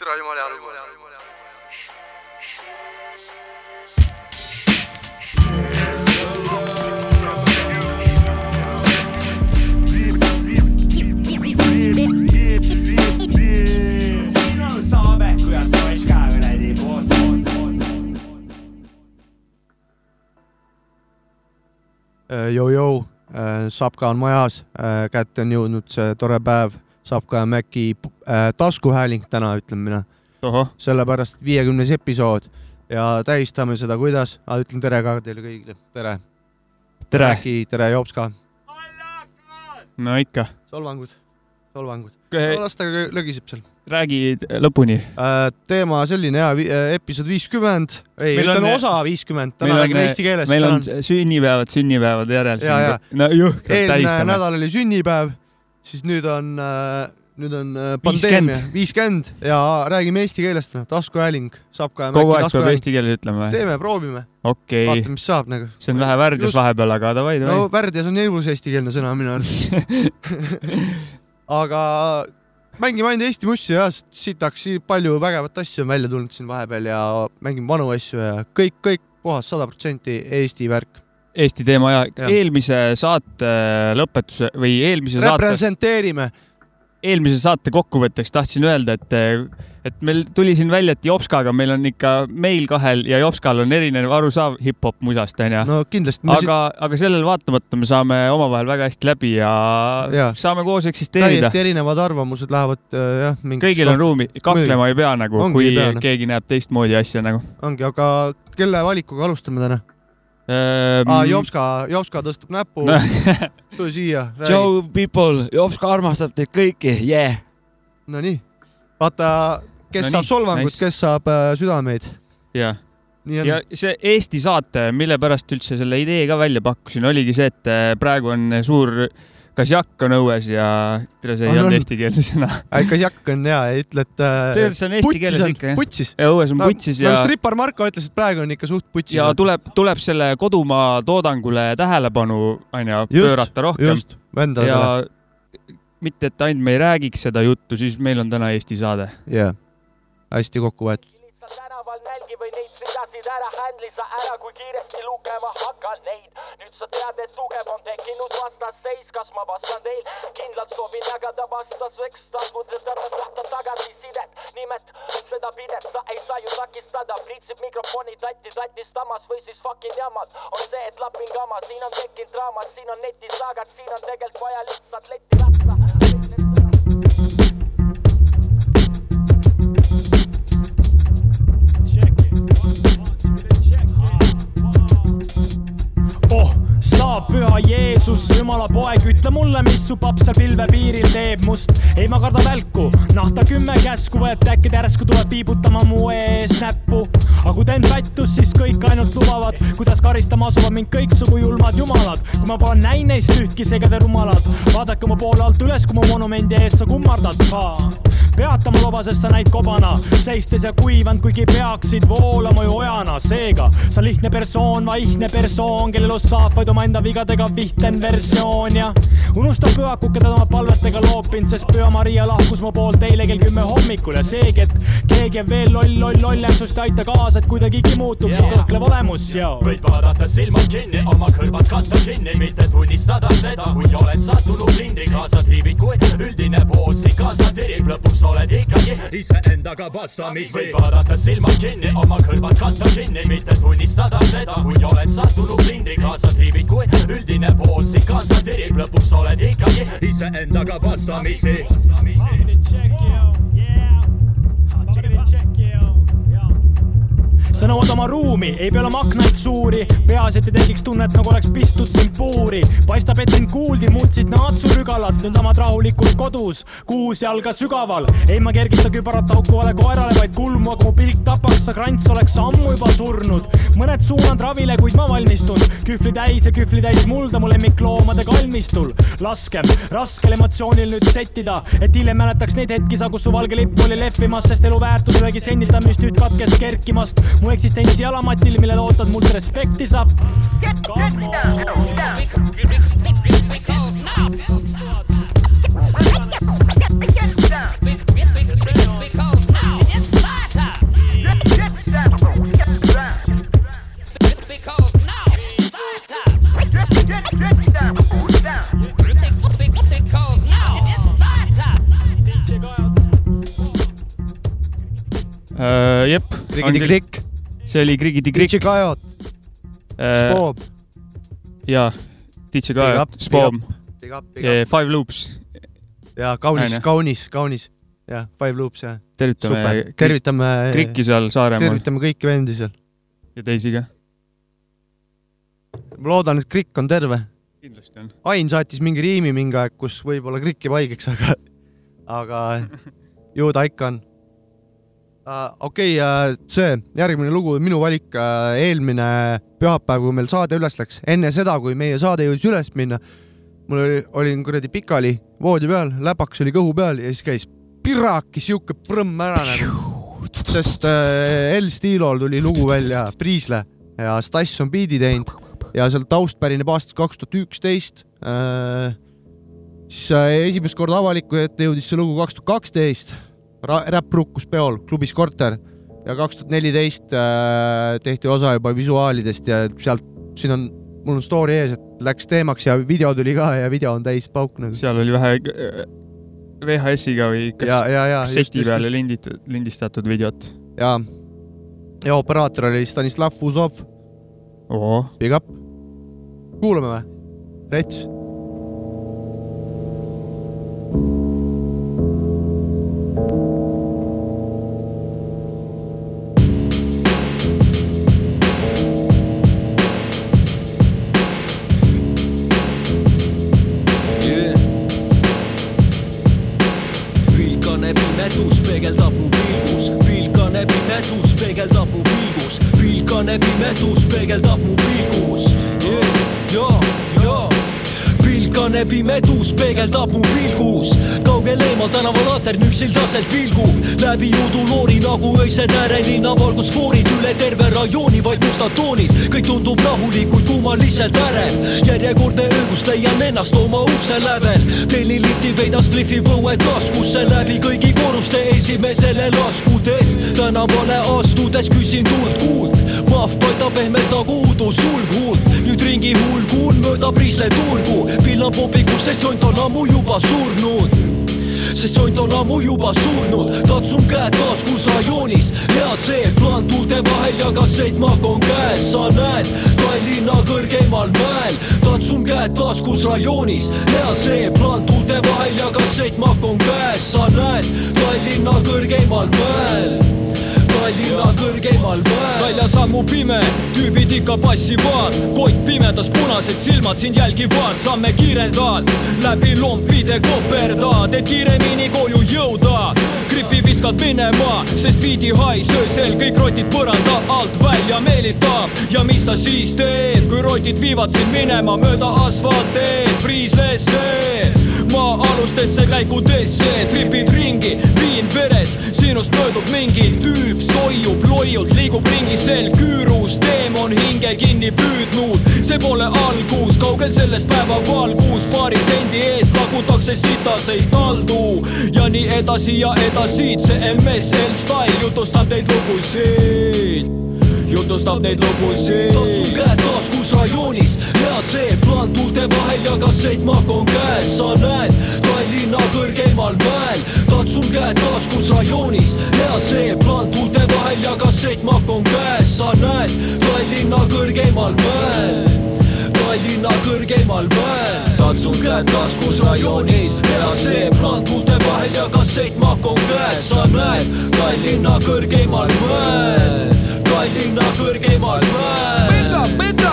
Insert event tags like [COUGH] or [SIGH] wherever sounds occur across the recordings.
tere jumala hea lugu. sinu saabeku ja toiska kuradi poolt, poolt, poolt. Jou-jou, Sapka on majas, kätte on jõudnud see tore päev, Sapka ja Mäki äh, taskuhääling täna, ütlen mina, sellepärast viiekümnes episood ja tähistame seda, kuidas, ütlen tere ka teile kõigile, tere. tere, Mäki, tere, Jopska, no ikka, solvangud, solvangud, las ta lögiseb seal. räägi lõpuni. teema selline ja, episood viiskümmend, ei, Meil on- osa viiskümmend, täna on- räägime eesti keeles. meil on sünnipäevad sünnipäevade järel no jõhkralt eelmine tähistame. nädal oli sünnipäev, siis nüüd on, nüüd on äh, pandeemia, viiskümmend ja räägime eesti keelest, taskuhääling saab ka. kogu aeg peab eesti keeles ütlema või? teeme, proovime, okei okay., vaatame, mis saab nagu. see on vähe värdjas Just- vahepeal, aga davai, davai no värdjas on ilus eestikeelne sõna minu arust. [LAUGHS] aga mängime ainult Eesti mussi ja sitaks palju vägevat asja on välja tulnud siin vahepeal ja mängime vanu asju ja kõik, kõik puhas sada protsenti Eesti värk. Eesti teema ja Jah. eelmise saate lõpetuse või eelmise saate, representeerime, eelmise saate kokkuvõtteks tahtsin öelda, et, et meil tuli siin välja, et Jopskaga meil on ikka meil kahel ja Jopskal on erinev arusaam hip-hop musast onju. no kindlasti aga, aga sellele vaatamata me saame omavahel väga hästi läbi ja, ja. Saame koos eksisteerida. täiesti erinevad arvamused lähevad äh, jah, kõigil on ruumi, kaklema ei pea nagu, kui pea, noh. keegi näeb teistmoodi asja nagu ongi, aga kelle valikuga alustame täna ehm, ah,? Jopska, Jopska tõstab näpu, [LAUGHS] tule siia. Joe people, Jopska armastab teid kõiki, yeah. Nonii, vaata, kes No saab nii, solvangut nice. kes saab äh, südameid. jah, on ja. see Eesti saate, mille pärast üldse selle idee ka välja pakkusin, oligi see, et eh, praegu on suur kasjakk on õues ja tere, see ei On, olnud on. eestikeelne sõna. [LAUGHS] kasjakk on hea, ütle, et äh, tegelikult see on eesti keeles on ikka, jah. putsis. ja õues on putsis ja nagu, strippar Marko ütles, et praegu on ikka suht putsis. ja tuleb, tuleb selle kodumaa toodangule tähelepanu, onju, pöörata rohkem just, vendadele ja ja.... mitte, et ainult me ei räägiks seda juttu, siis meil on täna Eesti saade. jah, hästi kokku võetud. tänaval nälgi või neid ridasid sa ära, kui kiiresti lugema hakkan neid. nüüd sa tead, et tugev on tekkinud vastasseis, kas ma vastan teil? kindlalt soovin jagada vastaseks, taskudes ära tahta tagasisidet, nimet seda pidet, sa ei saa ju takistada, pritsib mikrofoni tatti tatist tamas või siis fucking jamad. on see, et lapin kama, siin on tekkinud draamad, siin on netisaagad, siin on tegelikult vaja lihtsalt letti ratsa. oh, sa püha Jeesus, jumala poeg, ütle mulle, mis su papp seal pilvepiiril teeb must. ei, ma kardan välku, nahta kümme käsku võetud, äkki ta järsku tuleb viibutama mu ees näppu. aga kui teen pättus, siis kõik ainult lubavad, kuidas karistama asuvad mind kõiksugu julmad jumalad. kui ma pole näinud neist ühtki, seega te rumalad, vaadake mu poole alt üles, kui mu monumendi ees sa kummardad. Ka peata mu loba, sest sa näid kobana, seistes ja kuivanud, kuigi peaksid voolama ju ojana, seega sa lihtne persoon, vaihne persoon, kellel elus saab vaid omaenda vigadega vihten versioon ja unusta pühaku, keda oma palvetega loopinud, sest püha Maria lahkus mu poolt eile kell kümme hommikul ja seegi, et keegi on veel loll, loll, lollem, sest ei aita kaasa, et kuidagigi muutuks su kõhklev olemus ja võid vaadata silmad kinni, oma kõrvad katta kinni, mitte tunnistada seda, kui oled sattunud lindi kaasa triibid, kui üldine pool sind kaasa tirib, lõpuks oled ikkagi iseendaga vastamisi. võid vaadata silmad kinni, oma kõrvad katta kinni, mitte tunnistada seda, kui oled sattunud lindi kaasa triibid, kui üldine pool sind kaasa tirib, lõpuks oled ikkagi iseendaga vastamisi. Sa nõuad oma ruumi, ei pea olema aknaid suuri, peaasi, et ei tekiks tunnet, nagu oleks pistud sind puuri. paistab, et sind kuuldi, muutsid naatsurügalat, nüüd lamad rahulikult kodus, kuus jalga sügaval. ei, ma kergita kübarat haukuvale koerale, vaid kulmu, aga mu pilk tapaks, sa krants oleks ammu juba surnud. mõned suunad ravile, kuid ma valmistun, kühvli täis ja kühvli täis mulda mu lemmikloomade kalmistul. laskem raskel emotsioonil nüüd settida, et hiljem mäletaks neid hetki sa, kus su valge lipp oli lehvimas, sest elu väärtus ühegi senditamist nüüd katkes kerkimast. mu mu eksistentsi jalamatil, millele ootad mult respekti saab. Äh, jep. Krikk see oli Krigidi Krikk DJ Kajot, uh, Spoob, ja DJ big up. Five Loops, ja kaunis kaunis, kaunis. jah, Five Loops jah, tervitame tervitame, Krikki seal Saaremaal tervitame kõiki vendi seal. ja teisi ka. ma loodan, et Krikk on terve. kindlasti on. Ain saatis mingi riimi mingi aeg, kus võib-olla Krikk jääb haigeks, aga, aga ju ta ikka on. Okei okay, uh,, see järgmine lugu, minu valik uh,, eelmine pühapäev, kui meil saade üles läks, enne seda, kui meie saade jõudis üles minna, mul oli, olin kuradi pikali voodi peal, läpaks oli kõhu peal ja siis käis piraki siuke prõmm ära nagu, sest uh, El Stilol tuli lugu välja, Priisle ja Stass on biidi teinud ja seal taust pärineb aastast kaks tuhat üksteist. siis äh, esimest korda avaliku ette jõudis see lugu kaks tuhat kaksteist, Räpp Rukkus peol klubis Korter ja kaks tuhat neliteist äh, tehti osa juba visuaalidest ja sealt, siin on, mul on story ees, et läks teemaks ja video tuli ka ja video on täis pauk nagu. seal oli vähe äh, VHS-iga või ja, kas ja, ja just, kasseti peale linditud, lindistatud videot. ja, ja operaator oli Stanislav Fuzov, oo, big up. kuulame või? Rets. Ennast oma ukse lävel, tellin lifti, peidan splifi põue taskusse läbi kõigi korruste esimesele laskudes. tänavale astudes küsin tuld kuuld, mahv paistab pehmelt nagu udu sulghuult, nüüd ringi hulgul mööda Priisle turgu, pillan popikusse, sest jont on ammu juba surnud. Sest jont on ammu juba surnud, katsun käed taskus rajoonis, hea see plaan tuulte vahel ja kassettmak on käes, sa näed Tallinna kõrgeimal mäel, katsun käed taskus rajoonis, hea see plaan tuulte vahel ja kassettmak on käes, sa näed Tallinna kõrgeimal mäel. Tallinna kõrgeimal mäel. väljas ammu pime, tüübid ikka passivad, poiss pimedas punased silmad sind jälgivad, samme kiirendad, läbi lompide koperdad, et kiiremini koju jõuda. Gripi viskad minema, sest viidi hais öösel kõik rotid põranda alt välja meelitab ja mis sa siis teed, kui rotid viivad sind minema mööda asfaltteed, Priislesse maa-alustesse käikudesse, tripid ringi, viin veres, sinust möödub mingi tüüp, soiub loiult, liigub ringi sel küürus, teemon hinge kinni püüdnud, see pole algus, kaugel sellest päeva valgus, paari sendi eest pakutakse sitaseid taldu ja nii edasi ja edasi, see MSL Style jutustab neid lugusid. Jutustab neid lugusid. katsun käed taskus rajoonis, hea see plaan tuulte vahel ja kassettmak on käes, sa näed Tallinna kõrgeimal mäel. katsun käed taskus rajoonis, hea see plaan tuulte vahel ja kassettmak on käes, sa näed Tallinna kõrgeimal mäel Tallinna kõrgeimal mäel, katsun käed taskus rajoonis, hea see plaan tuulte vahel ja kassettmak on käes, sa näed Tallinna kõrgeimal mäel, Tallinna kõrgeimal mäel.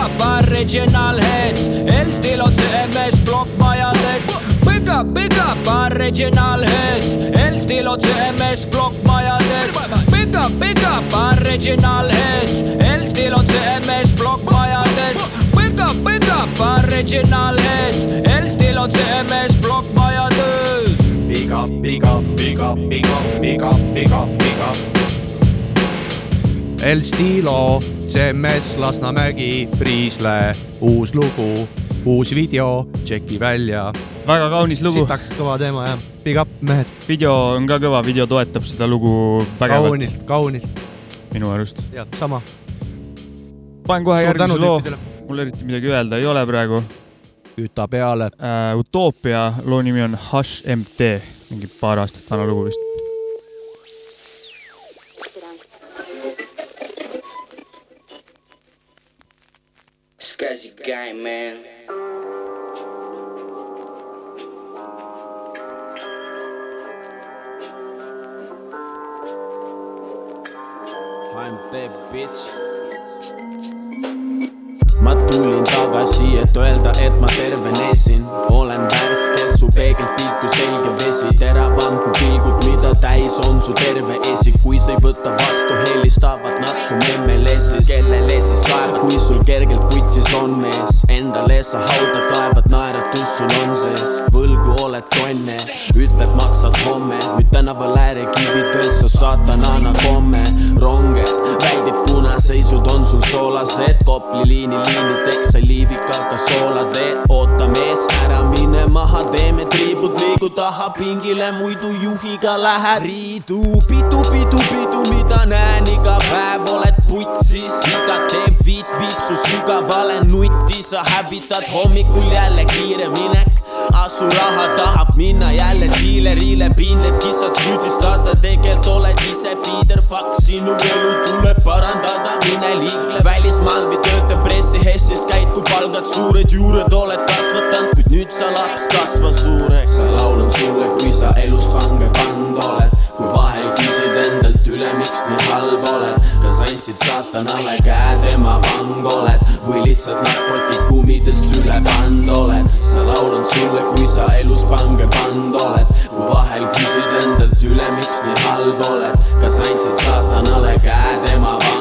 Up, original heads, Elstil on CMS plokkmajades. Big up, big up, original heads, Elstil on CMS plokkmajades. Big up, big up, original heads, Elstil on CMS plokkmajades. Big up, big up, original heads, Elstil on CMS plokkmajades. Big up, big up, big up, big up, big up, big up, big up. El Stilo, CMS Lasnamägi, Priisle, uus lugu, uus video, tšeki välja. väga kaunis lugu, sitaks kõva teema jah, big up mehed, video on ka kõva, video toetab seda lugu vägevalt kaunilt, kaunilt minu arust. ja sama. panen kohe suur järgmise loo, mul eriti midagi öelda ei ole praegu küta peale. uh,. Utoopia loo nimi on Hush MT, mingi paar aastat vana lugu vist. Sketchy game, man. I'm that bitch. Tagasi, et öelda, et ma tervenesin, olen värske, su peegelpilku selge vesi, teravam kui pilgud, mida täis on su terve esik, kui sa ei võta vastu, helistavad nad su memmelessis, kellele siis kaebad, kui sul kergelt putsis on mees, endale sa hauda kaevad, naeratus sul on sees, võlgu oled tonne, ütled maksad homme, nüüd tänaval äärekividel sa saatanana komme, ronged väldib, kuna seisud on sul soolased, Kopli liini liinideks sai liivikaga soolateed, oota mees, ära mine maha, teeme triibud, liigu taha pingile, muidu juhiga lähed. Riidu, pidu, pidu, pidu, mida näen iga päev, oled putsis, iga teeb viit viib su sügavale nutti, sa hävitad hommikul jälle kiire minek asu raha tahab minna jälle diilerile, piinled kissad süüdistada, tegelikult oled ise piider, fuck, sinu elu tuleb parandada, mine liigle välismaal või tööta pressihessis, käid kui palgad suured, juured oled kasvatanud, kuid nüüd sa laps kasva suureks. laulan sulle, kui sa elus pange pand oled, kui vahel küsid endalt üle, miks nii halb oled, andsid saatanale käe, tema vang oled. Või lihtsalt narkotikumidest üle pand oled, sa laulan sulle, kui sa elus pange pand oled, kui vahel küsid endalt üle, miks nii halb oled, kas andsid saatanale käe, tema vang oled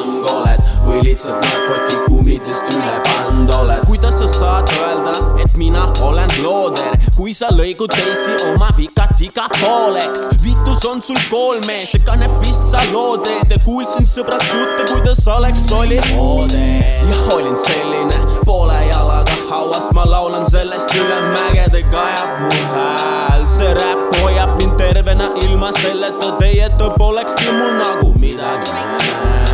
või lihtsalt narkotikumidest üle pand oled. kuidas sa saad öelda, et mina olen looder, kui sa lõigud teisi oma vikat iga pooleks? vitus on sul koolmees ja kanepist sa loo teed ja kuulsin sõbrad jutte, kuidas oleks, oli oode. jah, olin selline poole jalaga hauas, ma laulan sellest üle mägede, kajab mu hääl. see räpp hoiab mind tervena, ilma selleta teieta polekski mul nagu midagi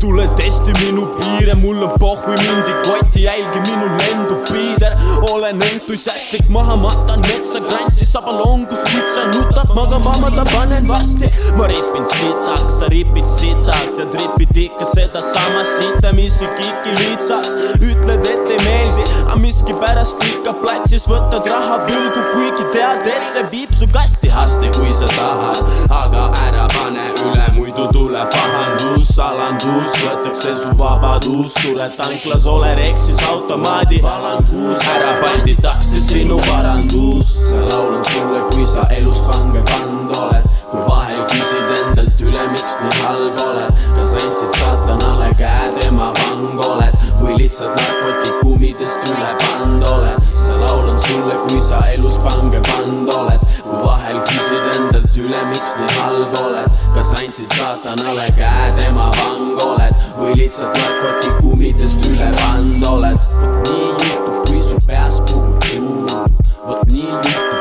Tuled testi minu piire, mul on pohhui mindi kotti, jälgi minu lendu piider. olen entusiastlik, maha matan metsa krantsi, sabalongus, kutsa nutab, magama ma ta panen varsti. ma ripin sitaks, sa ripid sitalt ja tripid ikka sedasama sita, mis kiki lihtsalt. ütled, et ei meeldi, aga miskipärast ikka platsis võtad raha võlgu, kuigi tead, et see viib su kasti hasti, kui sa tahad. aga ära pane üle, muidu tuleb pahandus, alandus, võetakse su vabadus, sured tanklas, ole reksis automaadi. Valangus, ära panditakse sinu varandus. see laul on sulle, kui sa elus pange pand oled, kui vahel küsid endalt üle, miks nii halb oled, kas andsid saatanale käe, tema vang oled lihtsalt narkotikumidest üle pand oled. see laul on sulle, kui sa elus pange pand oled, kui vahel küsid endalt üle, miks nii halb oled, kas andsid saatanale käe, tema vang oled või lihtsalt narkotikumidest üle pand oled. vot nii juhtub, kui su peas puhub tuul, vot nii juhtub,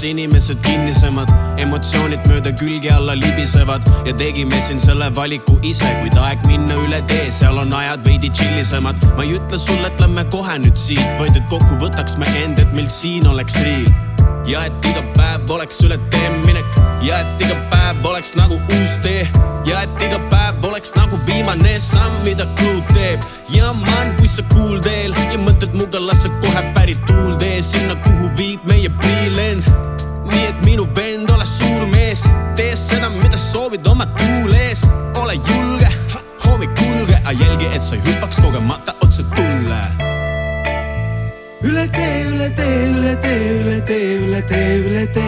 kus inimesed kinnisemad, emotsioonid mööda külge alla libisevad. Ja tegime siin selle valiku ise, kuid aeg minna üle tee, seal on ajad veidi tšillisemad. ma ei ütle sulle, et lähme kohe nüüd siit, vaid et kokku võtaks me end, et meil siin oleks riil ja et iga päev oleks üle tee minek. Ja et iga päev oleks nagu uus tee. Ja et iga päev oleks nagu viimane samm, mida crew teeb. ja man, kui sa kuuldeel ja mõtled muga, las sa kohe pärit tuul tee. Sinna, kuhu viib meie pliilend. nii et minu vend, ole suur mees, tee seda, mida soovid oma tuule ees, ole julge, hommik kulge, aga jälgi, et sa ei hüppaks kogemata otse tulle Ülete, ülete, ülete, ülete, ülete, ülete.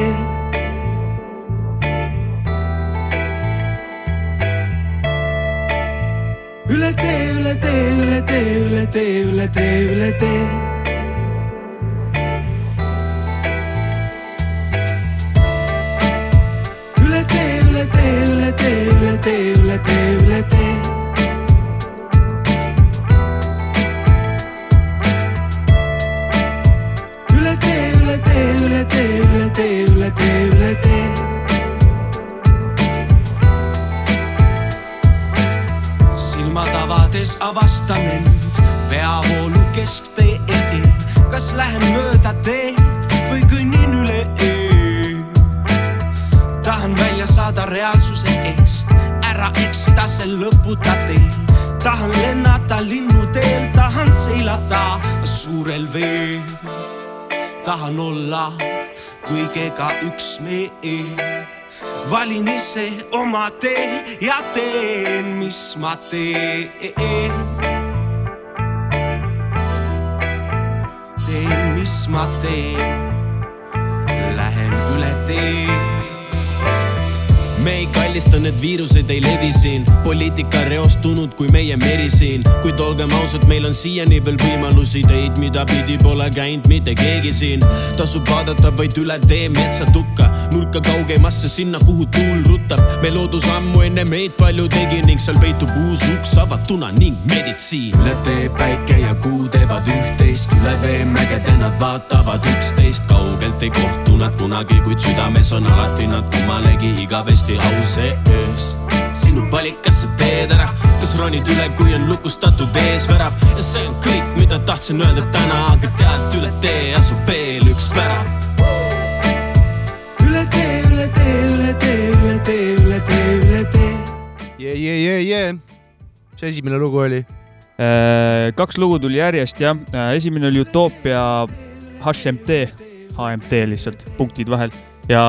Ülete, ülete, ülete, ülete, ülete, ülete. Ülete, ülete, ülete, ülete, ülete, ülete. tee, üle tee, üle tee, üle tee, üle tee, silmad avades avasta mind peavoolu keskteel, kas lähen mööda teed või kõnnin üle öö. tahan välja saada reaalsuse eest, ära eksida see lõputa teel. tahan lennata linnuteel, tahan seilata suurel veel. Tahan olla kõigega üksmeel. valin ise oma tee ja teen, mis ma teen. teen, mis ma teen, lähen üle tee me ei kallista, need viirused ei levi siin, poliitika reostunud kui meie meri siin, kuid olgem ausad, meil on siiani veel võimalusi teid, mida pidi pole käinud mitte keegi siin. tasub vaadata vaid üle tee metsatukka, nurka kaugemasse sinna, kuhu tuul rutab. me loodus ammu enne meid palju tegi ning seal peitub uus uks avatuna ning meditsiin. üle tee päike ja kuu teevad üht-teist, üle vee mägede nad vaatavad üksteist, kaugelt ei kohtu nad kunagi, kuid südames on alati nad kummalegi igavesti aus öös. sinu valik, kas sa teed ära, kas ronid üle, kui on lukustatud eesvärav ja see on kõik, mida tahtsin öelda täna, aga tead, üle tee asub veel üks värav. üle tee, üle tee, üle tee, üle tee, üle tee, üle tee. jee, jee, jee, jee. mis esimene lugu oli? Äh, kaks lugu tuli järjest jah, esimene oli Utopia HMT, HMT lihtsalt, punktid vahel ja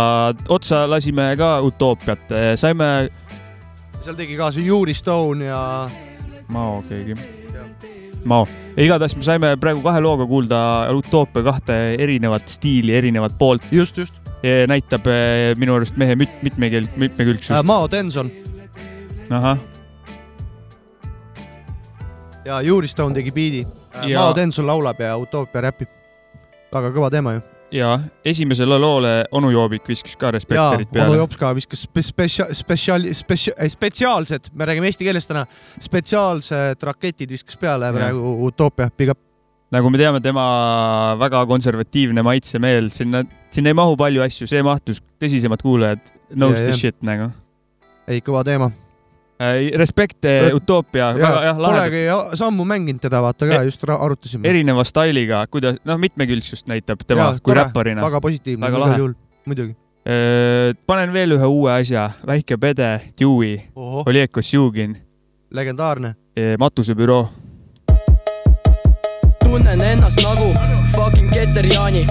otsa lasime ka Utoopiat, saime seal tegi kaasa Yuri Stone ja Mao keegi, Mao, igatahes me saime praegu kahe looga kuulda Utoopia kahte erinevat stiili, erinevat poolt. just, just. näitab eh, minu arust mehe mit-, mitmekeel-, mitmekülgsust äh,. Mao Denson ahah, ja Yuri Stone tegi biidi. Ja- Mao Denson laulab ja Utopia räpib. väga kõva teema ju. Ja esimesele loole onu Joobik viskas ka ja respektorit onu peale. Jops ka viskas spe- spetsiaal, spetsiaal, spetsiaalsed, me räägime eesti keeles täna, spetsiaalsed raketid viskas peale Ja. praegu Utopia, big up. nagu me teame, tema väga konservatiivne maitsemeel, sinna, sinna ei mahu palju asju, see mahtus, tõsisemad kuulajad knows Ja, the ja. shit nagu. ei, kõva teema. Respekt, Utopia, väga jah, lahe, Polegi ja- sammu mänginud teda, vaata ka E- just arutasime. erineva stailiga, kuidas, noh, mitmekülgsust näitab tema Jaa, kui tore, räpparina. väga positiivne igal juhul, muidugi. panen veel ühe uue asja, Väike Pede, Dewey, Oleg Kosjugin, legendaarne. matusebüroo. tunnen ennast nagu fucking Keter Jaani,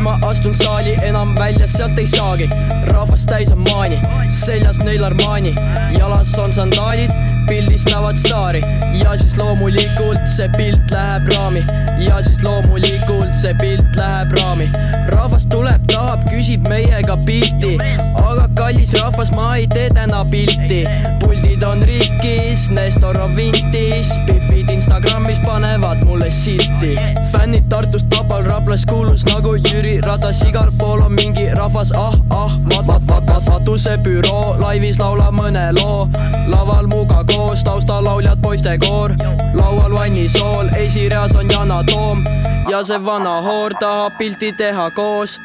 kui ma astun saali, enam välja sealt ei saagi. rahvast täis on maani, seljas neil Armani, jalas on sandaalid, pildis näevad staari. Ja siis loomulikult see pilt läheb raami. Ja siis loomulikult see pilt läheb raami. rahvas tuleb, tahab, küsib meiega pilti, aga kallis rahvas, ma ei tee täna pilti. puldid on rikkis, Nestor on vintis, Biffid Instagramis panevad mulle silti. fännid Tartust vabal Raplas kuulus nagu Jüri Ratas, igal pool on mingi rahvas, ah, ah, mat-, mat-, mat-, matusebüroo, laivis laulab mõne loo. laval muga koos, taustalauljad poistekoor, laual vannisool, esireas on Yana Toom ja see vana hoor tahab pilti teha koos.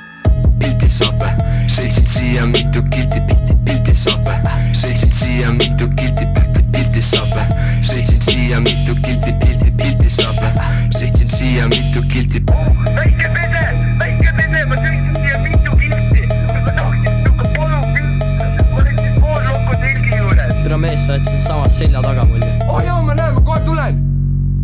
Pilti saab. Vä, sõitsin siia mitu kilti, pilti, pilti saab. Vä, sõitsin siia mitu kilti, pilti, pilti saab. Vä, sõitsin siia mitu kilti, pilti, pilti saab. Vä, sõitsin siia mitu kilti. väike pede, väike pede, ma sõitsin siia mitu kilti, ma tahtsin siuke palun pilti, ma olin siis pool lokku telgi juures. tere mees, sa oled siinsamas selja taga mul oh jaa, ma näen, ma kohe tulen.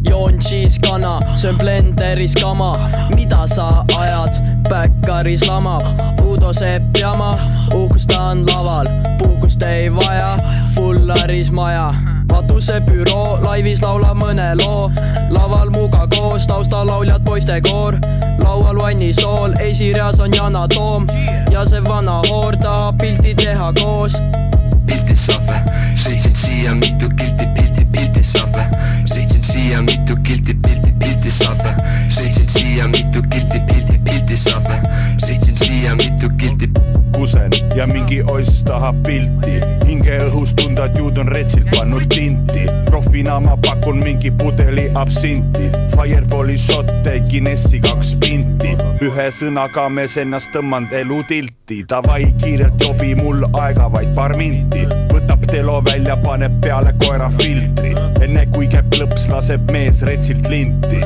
Joon cheese kana, söön blenderis kama, mida sa ajad, päkkaris lamab, Uudo Sepp jama, uhkustan laval, puhkust ei vaja, fullaris maja. matusebüroo, laivis laulab mõne loo, laval muga koos, taustalauljad poistekoor, laual vannisool, esireas on Yana Toom. Ja see vana hoor tahab pilti teha koos. Pilti saab sõitsin siia mitu kilti, siia mitu kilti, pilti, pilti saab vä, sõitsin siia mitu kilti, pilti, pilti saab vä, sõitsin siia mitu kilti kusen ja mingi oss tahab pilti. Hingeõhus tunda, et juud on retsilt pannud tinti. Profina ma pakun mingi pudeli absinti. Fireballi šotte, Guinessi kaks pinti. Ühe sõnaga mees ennast tõmmanud elutilti davai kiirelt jobi mul aega vaid paar minti. Võtab telo välja, paneb peale koera filtri enne kui käib lõps, laseb mees retsilt linti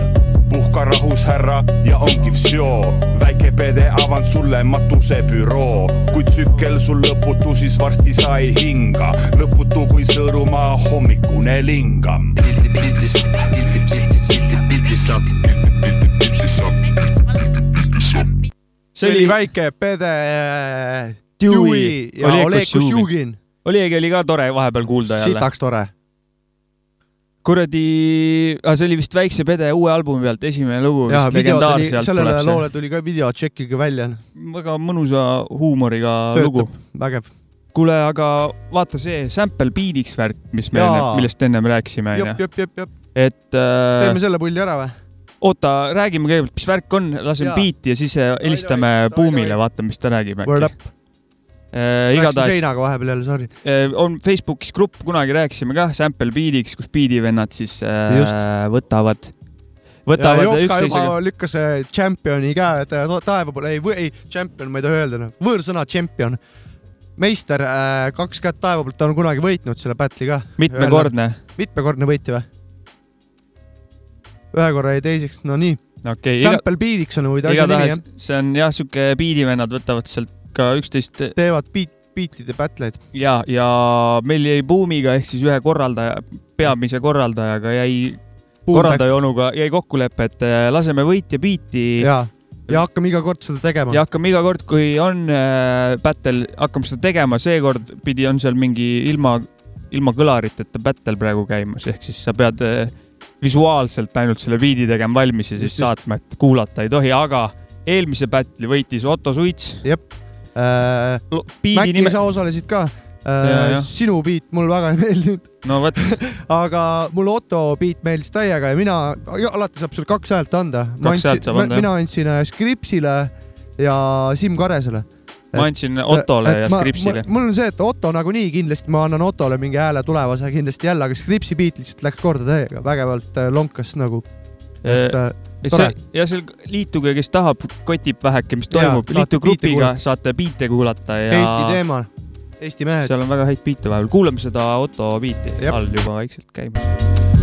puhka rahus, härra, ja ongi vsjoo. väike pede avan sulle matusebüroo, kui tsükkel sul lõputu, siis varsti sa ei hinga. lõputu kui Sõõrumaa hommikune lingam. see oli väike Pede Dewey ja Oleg Kosjugin. Oleg oli ka tore vahepeal kuulda jälle. sitaks tore. kuradi, see oli vist Väikse Pede uue albumi pealt esimene lugu sellele loole tuli ka video, tšekkige välja. väga mõnusa huumoriga lugu. töötab, vägev. kuule, aga vaata see sample beat'iks värk, mis me millest ennem rääkisime, onju. et äh, teeme selle pulli ära või? oota, räägime kõigepealt, mis värk on, laseme beat'i ja siis äh, helistame Buumile, vaatame, mis ta räägib äkki igatahes seinaga vahepeal jälle, sorry. äh, on Facebookis grupp, kunagi rääkisime kah sample beat'iks, kus beat'ivennad siis äh, Just. võtavad, võtavad Jopska juba üksteisega. lükkas äh, tšempioni käe ta- taeva poole, ei, ei, tšempion, ma ei tohi öelda, noh, võõrsõna tšempion. meister, kaks kätt taeva poolt, ta on kunagi võitnud selle battle'i ka. mitmekordne, mitmekordne võitja või? ühe korra jäi teiseks, no nii. okay,, Sample beat'iks on muide asja nimi jah, see on jah, siuke beat'ivennad võtavad sealt ka üksteist teevad beat, beat'ide battle'id. ja, ja meil jäi Buumiga ehk siis ühe korraldaja, peamise korraldajaga jäi, korraldaja onuga jäi kokkulepe, et äh, laseme võitja biiti ja, ja hakkame iga kord seda tegema. ja hakkame iga kord, kui on äh, battle, hakkame seda tegema, seekord pidi on seal mingi ilma, ilma kõlariteta battle praegu käimas, ehk siis sa pead äh, visuaalselt ainult selle biidi tegema valmis ja siis just. saatma, et kuulata ei tohi, aga eelmise battle'i võitis Otto Suits. jep äh,. Mäkki nime, sa osalesid ka äh, sinu beat mulle väga ei meeldinud, no vot, [LAUGHS] aga mulle Otto beat meeldis täiega ja mina, alati saab sulle kaks häält anda. Kaks häält saab anda, jah. mina andsin äh, Skripsile ja Siim Karesele. ma andsin Ottole ja Skripsile. mul on see, et Otto nagunii kindlasti ma annan Ottole mingi hääle tulevase kindlasti jälle, aga Skripsi beat lihtsalt läks korda täiega, vägevalt äh, lonkas nagu. et äh, see ja seal liituge, kes tahab, kotib väheke, mis toimub, liitu grupiga saate biite kuulata ja Eesti teema, Eesti mehed. seal on väga häid biite vahepeal, kuulame seda Otto biiti all juba vaikselt käimas.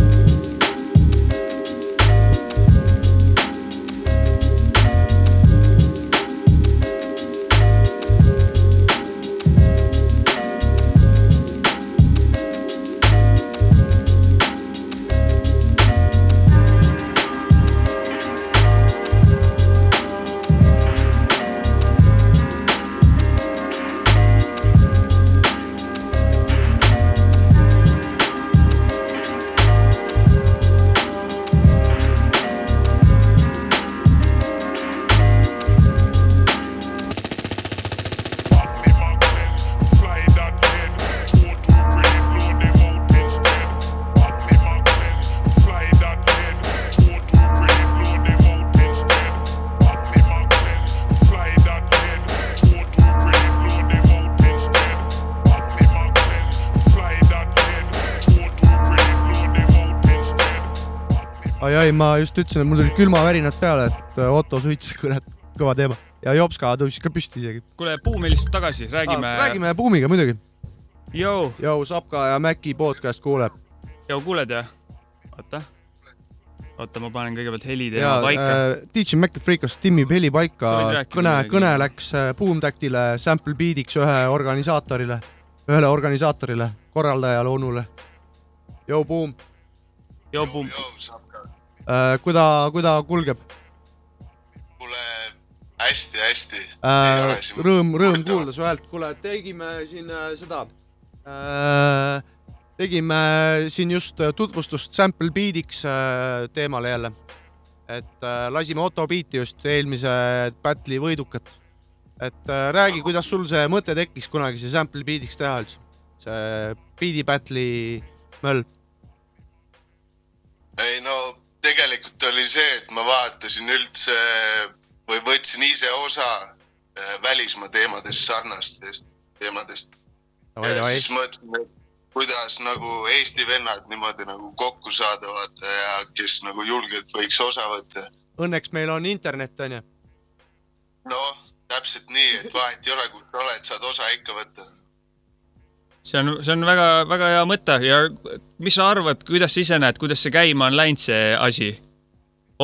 Just ütlesin, et mul tulid külmavärinad peale, et äh, Otto Suits, [LAUGHS] kurat, kõva teema. ja Jopska tõusis ka püsti isegi. kuule, Buum helistab tagasi, räägime. räägime Buumiga muidugi. Jou, Jou, Sapka ja Mäki podcast kuuleb. Jou, kuuled jah? oota, oota, ma panen kõigepealt heli teema paika. äh, DJ Maci Freekas timmib heli paika kõne, kõne läks äh, Boom Tactile, Sample Beatiks ühe organisaatorile, ühele organisaatorile, korraldajale, onule. Jou, Boom Jou, Äh,, kuida, kuida kulgeb hästi-hästi. äh,? rõõm, rõõm kuulda su häält, kuule, tegime siin äh, seda äh,, tegime siin just äh, tutvustust Sample Beatiks äh, teemale jälle. et äh, lasime Otto Beati just eelmise battle'i võidukat. et äh, räägi, kuidas sul see mõte tekkis kunagi see Sample Beatiks teha üldse, see Beat'i battle'i möll. ei no tegelikult oli see, et ma vaatasin üldse või võtsin ise osa äh, välismaa teemadest, sarnastest teemadest. Ja siis mõtlesime, et kuidas nagu Eesti vennad niimoodi nagu kokku saada, vaata ja kes nagu julgelt võiks osa võtta. Õnneks meil on internet, onju. noh, täpselt nii, et vahet ei ole, kus sa oled, saad osa ikka võtta. see on, see on väga-väga hea mõte ja mis sa arvad, kuidas sa ise näed, kuidas see käima on läinud, see asi?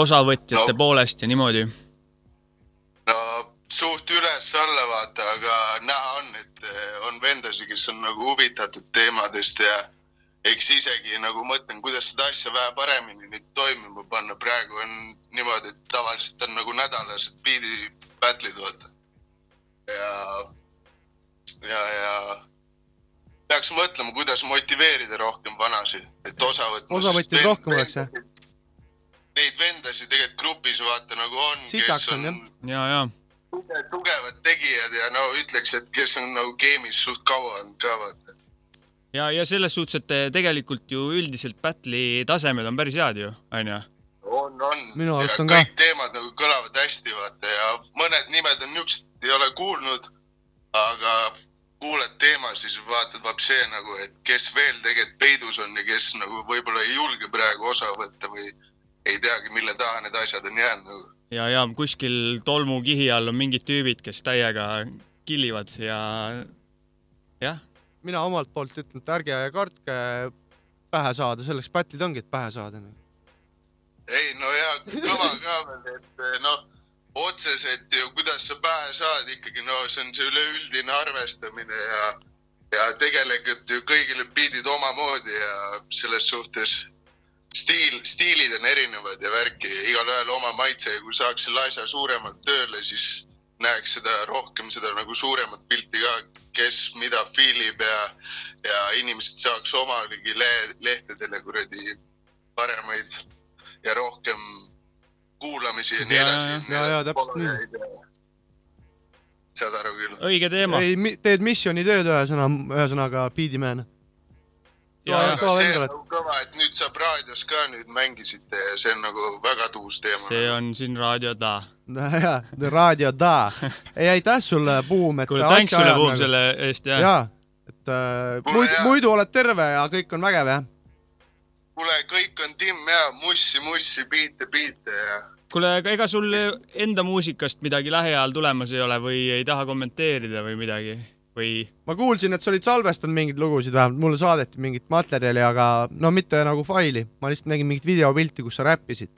Osavõtjate no. poolest ja niimoodi. suht üles-alla vaata, aga näha on, et eh, on vendasid, kes on nagu huvitatud teemadest ja eks isegi nagu mõtlen, kuidas seda asja vähe paremini nüüd toimima panna. praegu on niimoodi, et tavaliselt on nagu nädalased beat'i battle'id vaata. ja, ja, ja peaks mõtlema, kuidas motiveerida rohkem vanasid, et osa võtma. osavõtjaid rohkem oleks jah? Neid vendasid tegelikult grupis vaata nagu on, kes on on ja, ja. tuge- tugevad tegijad ja no ütleks, et kes on nagu game'is suht kaua olnud ka vaata. ja, ja selles suhtes, et eh, tegelikult ju üldiselt battle'i tasemed on päris head ju, onju. on, on. Ja on ka. kõik teemad nagu kõlavad hästi vaata ja mõned nimed on niisugused, ei ole kuulnud, aga kuulad teema, siis vaatad vapsee nagu, et kes veel tegelikult peidus on ja kes nagu võib-olla ei julge praegu osa võtta või ei teagi, mille taha need asjad on jäänud nagu. ja, ja kuskil tolmukihi all on mingid tüübid, kes täiega killivad ja jah, mina omalt poolt ütlen, et ärge kartke pähe saada, selleks battle'id ongi, et pähe saada. ei no ja kõva ka veel, et noh, otseselt ju kuidas sa pähe saad ikkagi, no see on see üleüldine arvestamine ja, ja tegelikult ju kõigile biidid omamoodi ja selles suhtes stiil, stiilid on erinevad ja värki, igalühel oma maitse ja kui saaks selle asja suuremalt tööle, siis näeks seda rohkem seda nagu suuremat pilti ka, kes mida fiilib ja, ja inimesed saaks omalegi le lehtedele kuradi paremaid ja rohkem kuulamisi ja nii edasi. ja, ja täpselt nii.. saad aru küll? õige teema. ei, teed missiooni tööd ühesõna, ühesõnaga Beatman. ja, ja see on nagu kõva, et nüüd saab raadios ka nüüd mängisite ja see on nagu väga tuus teema. see on siin raadio ta. jaa, raadio da. ei, aitäh sulle, Buum, et kuule, thanks sulle, Buum, selle eest ja. jaa, et äh, Kuule, muidu, muidu oled terve ja kõik on vägev, jah? kuule, kõik on timm ja mussi, mussi, biite, biite ja kuule, aga ega sul enda muusikast midagi lähiajal tulemas ei ole või ei taha kommenteerida või midagi või? ma kuulsin, et sa olid salvestanud mingeid lugusid, vähemalt mulle saadeti mingit materjali, aga no mitte nagu faili, ma lihtsalt nägin mingit videopilti, kus sa räppisid.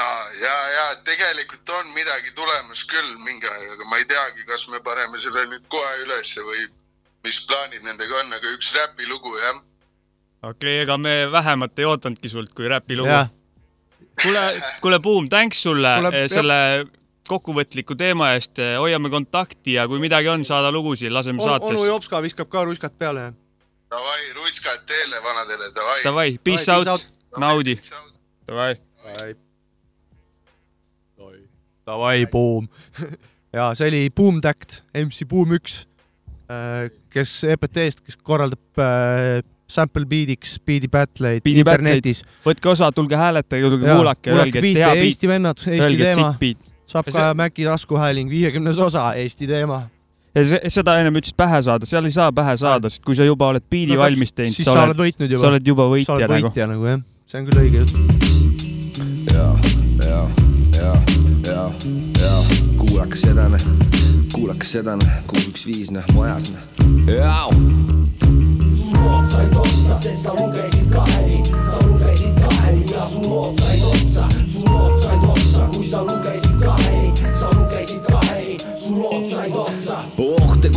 no ja, ja tegelikult on midagi tulemas küll mingi aeg, aga ma ei teagi, kas me paneme selle nüüd kohe ülesse või mis plaanid nendega on, aga üks räpilugu jah. okei okay,, ega me vähemat ei ootanudki sult kui räpilugu kuule, kuule, Buum, thanks sulle Kuule, kuule, jah. Kokkuvõtliku teema eest, hoiame kontakti ja kui midagi on, saada lugusid, laseme onu saates. Jopska viskab ka ruskat peale? Davai, rutskad teele vanadele, davai. Davai, peace out peace, naudi. Davai. Davai, Buum. ja see oli Boom Tact, MC Boom üks, kes EPT-st, kes korraldab äh, sample beat'iks beat'i battle'eid Beat'i internetis. võtke osa, tulge hääletage, tulge Jaa, kuulake, öelge, et hea beat Eesti vennad, Eesti teema. Saab Ja ka see- Maci taskuhääling viiekümnes osa, Eesti teema. ja see, seda ennem ütlesid pähe saada, seal ei saa pähe saada, sest kui sa juba oled biidi No valmis teinud, siis sa oled võitnud juba. sa oled juba sa võitja oled nagu. võitja nagu jah, see on küll õige jutt. ja, ja, ja, ja, ja kuulake seda, kuulake seda, kuus, üks, viis, noh, majas, noh. jaa. sul lood said otsa, sest sa lugesid kaheni, sa lugesid kaheni ja sul lood said otsa, sul lood sa lugesid kaheni, sa lugesid kaheni, sul lood said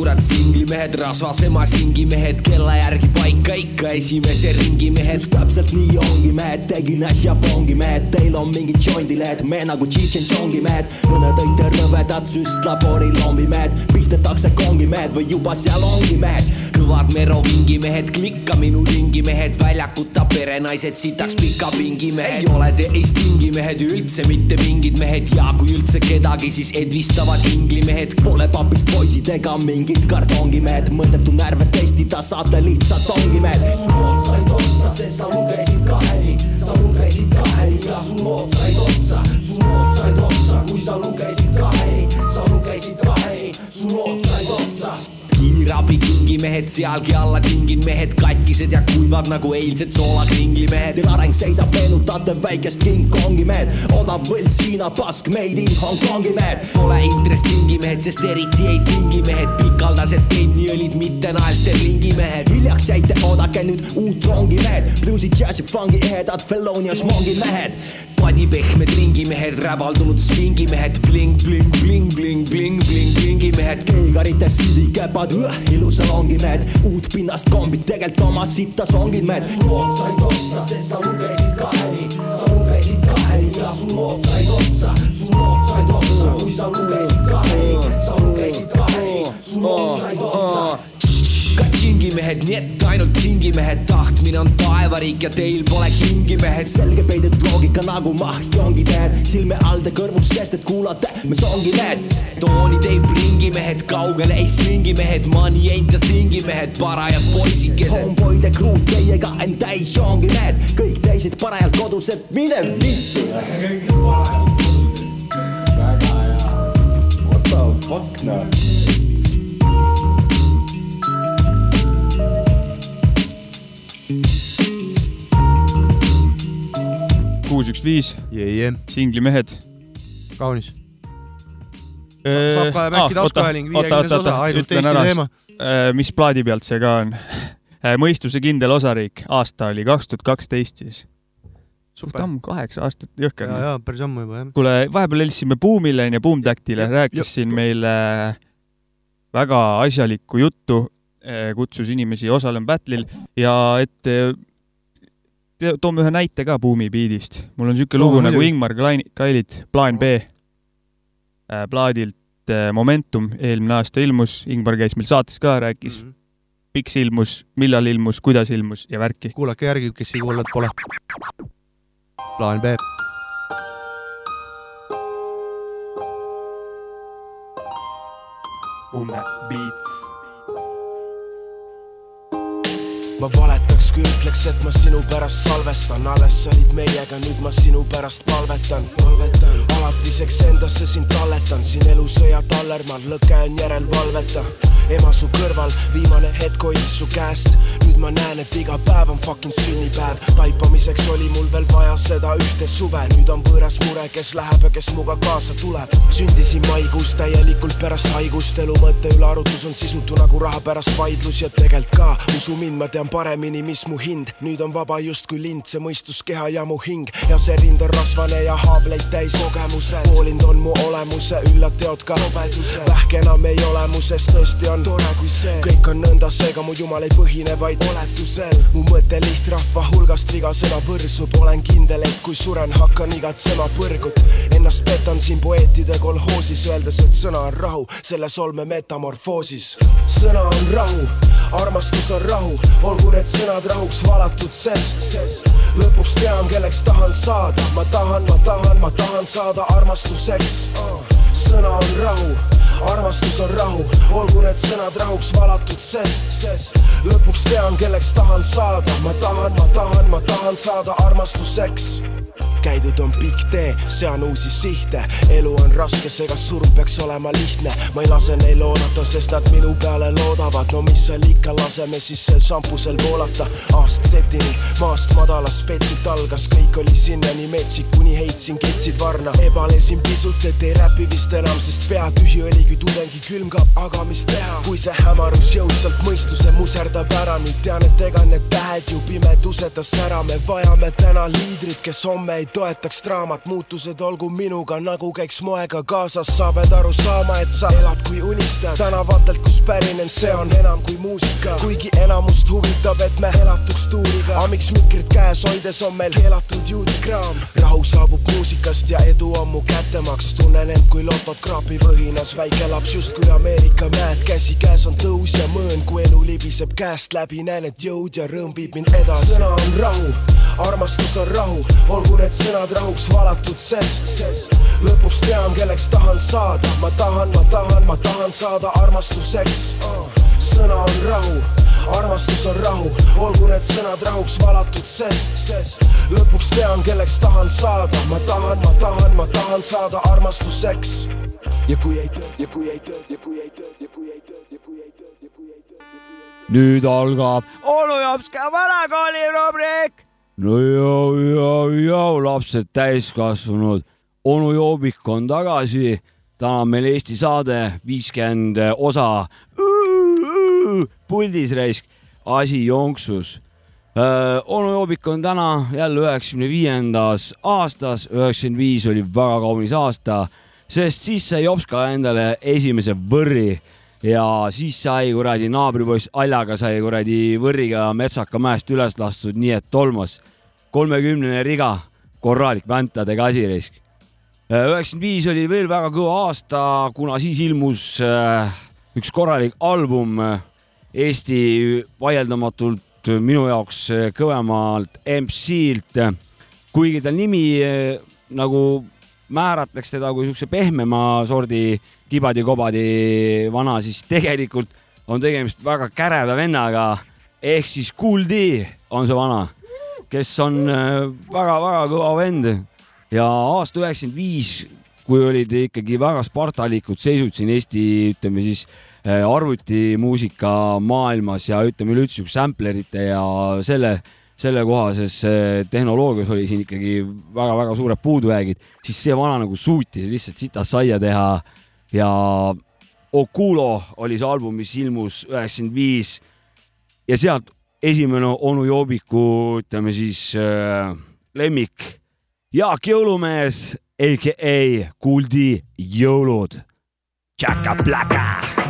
kurat singlimehed, rasvasema singimehed, kella järgi paika ikka esimese ringi mehed. täpselt nii ongi mehed, tegin äsja pongi mehed, teil on mingid joindilehed, me nagu Cheech and Chongi mehed. mõned õite rõvedad süstlabori lombi mehed, pistetakse kongi mehed või juba seal ongi mehed. kõvad merovingi mehed, klikka minu ringi mehed, väljakuta perenaised, sitaks pika pingi mehed. ei ole te Eestingi mehed üldse mitte mingid mehed ja kui üldse kedagi, siis edvistavad inglimehed. Pole papist poisid ega mingid kartongimehed, mõttetu närve testida saate lihtsalt ongi mehed. sul lood said otsa, sest sa lugesid kaheni, sa lugesid kaheni ja sul lood said otsa, sul lood said otsa, kui sa lugesid kaheni, sa lugesid kaheni, su lood said otsa kiirabi kingimehed sealgi alla tingin mehed katkised ja kuivad nagu eilsed soolakringlimehed. Teil areng seisab, meenutate väikest King Kongi mehed, odav võlts Hiina pask, made in Hongkongi mehed. Pole interest tingimehed, sest eriti ei tingi mehed, pikaldased penniõlid, mitte naelsterlingi mehed. hiljaks jäite, oodake nüüd uut rongi mehed, bluusi, džässi, fungi ehedad, Felonius, mongi mehed. padipehmed ringimehed, räbaldunud swingimehed, bling, bling, bling, bling, bling, bling, blingimehed, keegarite sidikäpad, ilusalongi mehed, uut pinnast kombid, tegelikult oma sitta songid mehed. su lood said otsa, sest sa lugesid kaheni, sa lugesid kaheni ja su lood said otsa, su lood said otsa, kui sa lugesid kaheni, sa lugesid kaheni, su lood said otsa. ka džingimehed, nii et ainult džingimehed, tahtmine on taevariik ja teil pole hingimehed. selge peidetud loogika nagu mahjongi mehed, silme all te kõrvus, sest et kuulate, mis ongi need. toonid ei pringi mehed, kaugele ei slingi mehed, money ain't a thingi mehed, parajad poisikesed. Homeboy'de crew teiega end täis ongi mehed, kõik teised parajalt kodused, mine vittu. väga hea. What the fuck noh. kuus, üks, viis. singlimehed. kaunis. Saab ka äkki taskuhääling viiekümnes osa, ainult Eesti teema. mis plaadi pealt see ka on? [LAUGHS] mõistuse kindel osariik, aasta oli kaks tuhat kaksteist siis. suht ammu, kaheksa aastat, jõhker. ja, ja päris ammu juba jah. kuule, vahepeal helistasime Boomile onju, Boom Tactile, rääkis siin meile väga asjalikku juttu, kutsus inimesi osalema battle'il ja et toome ühe näite ka Boomi beat'ist. mul on siuke lugu nagu muidugi. Ingmar Kailit, Plaan B. Plaadilt eh, Momentum eelmine aasta ilmus, Ingmar käis meil saates ka, rääkis mm, -hmm. miks ilmus, millal ilmus, kuidas ilmus ja värki. kuulake järgi, kes ei kuulnud pole. plaan B. Beats. ma valetaks, kui ütleks, et ma sinu pärast salvestan, alles sa olid meiega, nüüd ma sinu pärast palvetan, palvetan. Alatiseks endasse sind talletan, siin elusõja tallermaal, lõke on järelevalveta. ema su kõrval, viimane hetk hoidis su käest, nüüd ma näen, et iga päev on fucking sünnipäev. taipamiseks oli mul veel vaja seda ühte suve, nüüd on võõras mure, kes läheb ja kes muga kaasa tuleb. sündisin maikuus täielikult pärast haigust, elu mõtte üle arutlus on sisutu nagu raha pärast vaidlus. Ja tegelikult ka, usu mind, ma tean paremini, mis mu hind, nüüd on vaba justkui lind, see mõistuskeha ja mu hing. Ja see rind on rasvane ja haavleid täis kogemused. hoolinud on mu olemuse, üllad teod ka robeduse, vähk enam ei ole mu sees, tõesti on tore kui see, kõik on nõnda, seega mu jumal ei põhine vaid oletusel. mu mõte lihtrahva hulgast vigasena võrsub, olen kindel, et kui suren, hakkan igatsema põrgut. ennast petan siin poeetide kolhoosis, öeldes, et sõna on rahu, selles olme metamorfoosis. sõna on rahu, armastus on rahu, olgu need sõnad rahuks valatud, sest lõpuks tean, kelleks tahan saada, ma tahan, ma tahan, ma tahan saada armastuseks. sõna on rahu, armastus on rahu, olgu need sõnad rahuks valatud, sest. Lõpuks tean, kelleks tahan saada, ma tahan, ma tahan, ma tahan saada armastuseks käidud on pikk tee, sean uusi sihte, elu on raske, seega surm peaks olema lihtne. ma ei lase neil oodata, sest nad minu peale loodavad, no mis seal ikka, laseme siis sel šampusel voolata. aast setini, maast madalast spetsilt algas, kõik oli sinnani metsik, kuni heitsin ketsid varna. ebalesin pisut, et ei räpi vist enam, sest pea tühi oli kui tudengi külmkapp, aga mis teha, kui see hämarus jõudsalt mõistuse muserdab ära, nüüd tean, et ega need tähed ju pimedusetas ära, me vajame täna liidrit, kes homme ei toetaks draamat, muutused olgu minuga nagu käiks moega kaasas, sa pead aru saama, et sa elad kui unistad. tänavatelt, kus pärinen, see on enam kui muusika, kuigi enamust huvitab, et me elatuks tuuriga. aga miks mikrit käes hoides on meil keelatud juudikraam? rahu saabub muusikast ja edu on mu kättemaks, tunnen end kui lotot kraapib õhinas, väike laps justkui Ameerika mäed, käsikäes on tõus ja mõõn, kui elu libiseb käest läbi, näen, et jõud ja rõõm viib mind edasi. sõna on rahu, armastus on rahu, olgu need sõnad rahuks valatud, sest, lõpuks tean, kelleks tahan saada, ma tahan, ma tahan, ma tahan saada armastuseks. sõna on rahu, armastus on rahu, olgu need sõnad rahuks valatud, sest, lõpuks tean, kelleks tahan saada, ma tahan, ma tahan, ma tahan saada armastuseks ja kui ei töö, ja kui ei töö, ja kui ei töö, ja kui ei töö, ja kui ei töö, ja kui ei töö. nüüd algab onu Jopska vanakooli rubriik. No joo, joo, joo, lapsed täiskasvanud, onu Joobik on tagasi. täna on meil Eesti saade viiskümmend osa. puldis raisk, asi jonksus. onu Joobik on täna jälle üheksakümne viiendas aastas, üheksakümmend viis oli väga kaunis aasta, sest siis sai Jopska endale esimese võrri ja siis sai kuradi naabripoiss Aljaga sai kuradi võrriga Metsaka mäest üles lastud, nii et tolmas. kolmekümnene riga, korralik väntadega asi risk. üheksakümmend viis oli veel väga kõva aasta, kuna siis ilmus äh, üks korralik album äh, Eesti vaieldamatult minu jaoks äh, kõvemalt MC-lt, kuigi ta nimi äh, nagu määratleks teda kui siukse pehmema sordi kibadi-kobadi vana, siis tegelikult on tegemist väga käreda vennaga. Ehk siis Kool D on see vana, kes on väga-väga kõva vend. Ja aasta üheksakümmend viis, kui olid ikkagi väga spartalikud seisud siin Eesti, ütleme siis äh, arvutimuusika maailmas ja ütleme üleüldse siukse samplerite ja selle, sellekohases äh, tehnoloogias oli siin ikkagi väga-väga suured puudujäägid, siis see vana nagu suutis lihtsalt sitast saia teha ja Okulo oli see album, mis ilmus üheksakümmend viis ja sealt esimene onu Joobiku, ütleme siis äh, lemmik, Jaak Jõulumees, AKA D jõulud. Tšaka-plaka.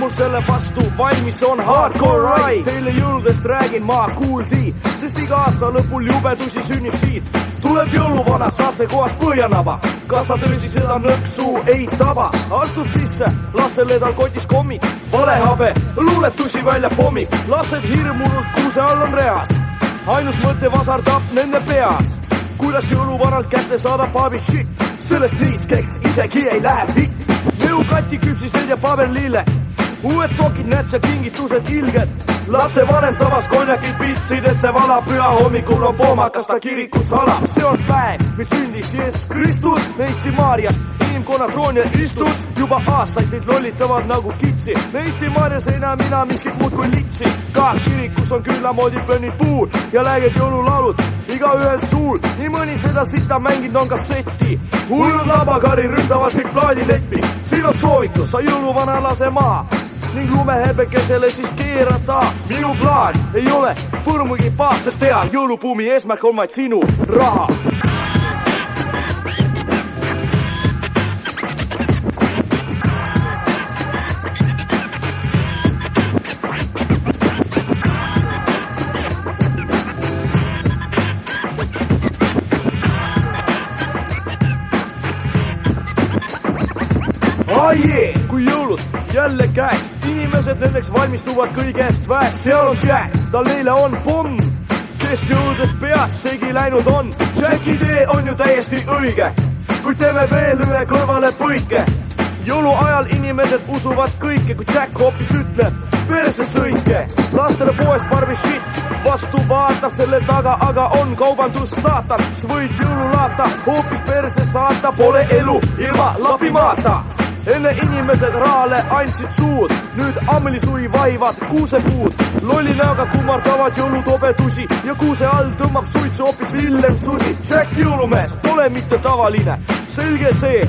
Mul selle vastu valmis on hardcore ride. Teile jõuludest räägin ma Kool D, sest iga aasta lõpul jubedusi sünnib siit. tuleb jõuluvana saatekohast Põhjanaba, kas sa tõsi seda nõksu ei taba, astub sisse, lastele tal kotis kommid, valehabe, luuletusi välja pommib, lapsed hirmunult kuuse all on reas, ainus mõte vasardab nende peas, kuidas jõuluvanalt kätte saada paabi shit, sellest niiskeks isegi ei lähe pikk. nõukati küpsised ja paberlille, uued sokid, nätsed, kingitused ilged. lapsevanem samas konjakit pitsidesse valab, püha hommikul on poomakas ta kirikus valab. see on päev, mil sündis Jeesus Kristus, neitsi Maarjas, inimkonna troonil istus, juba aastaid meid lollitavad nagu kitsi. neitsi Maarjas ei näe mina miskit muud kui litsi. ka kirikus on küllamoodi pönnid puul ja läged jõululaulud igaühel suul, nii mõni seda sita mänginud on kasseti. hullud labakari ründavad kõik plaadileppi, siin on soovitus, sa jõuluvana lase maha ning lumehebekesele siis keerata. minu plaan ei ole põrmugi paatsest teha, jõulubuumi eesmärk on vaid sinu raha. oh yeah, kui jõulud jälle käes, inimesed nendeks valmistuvad kõigest väest, seal on Jack, tal neile on pomm, kes jõuludest peast segi läinud on. Jacki tee on ju täiesti õige, kuid teeme veel ühe kõrvale põike. jõuluajal inimesed usuvad kõike, kui Jack hoopis ütleb perse sõike, lastele poes Barbi shit, vastu vaatab selle taga, aga on kaubandus saatan, siis võid jõululaata hoopis perse saata, pole elu ilma labimaata enne inimesed rahale andsid suud, nüüd ammelisui vaivad kuusepuud. lolli näoga kummardavad jõulutobedusi ja kuuse all tõmbab suitsu hoopis Villem Susi. Jack Jõulumees pole mitte tavaline, selge see,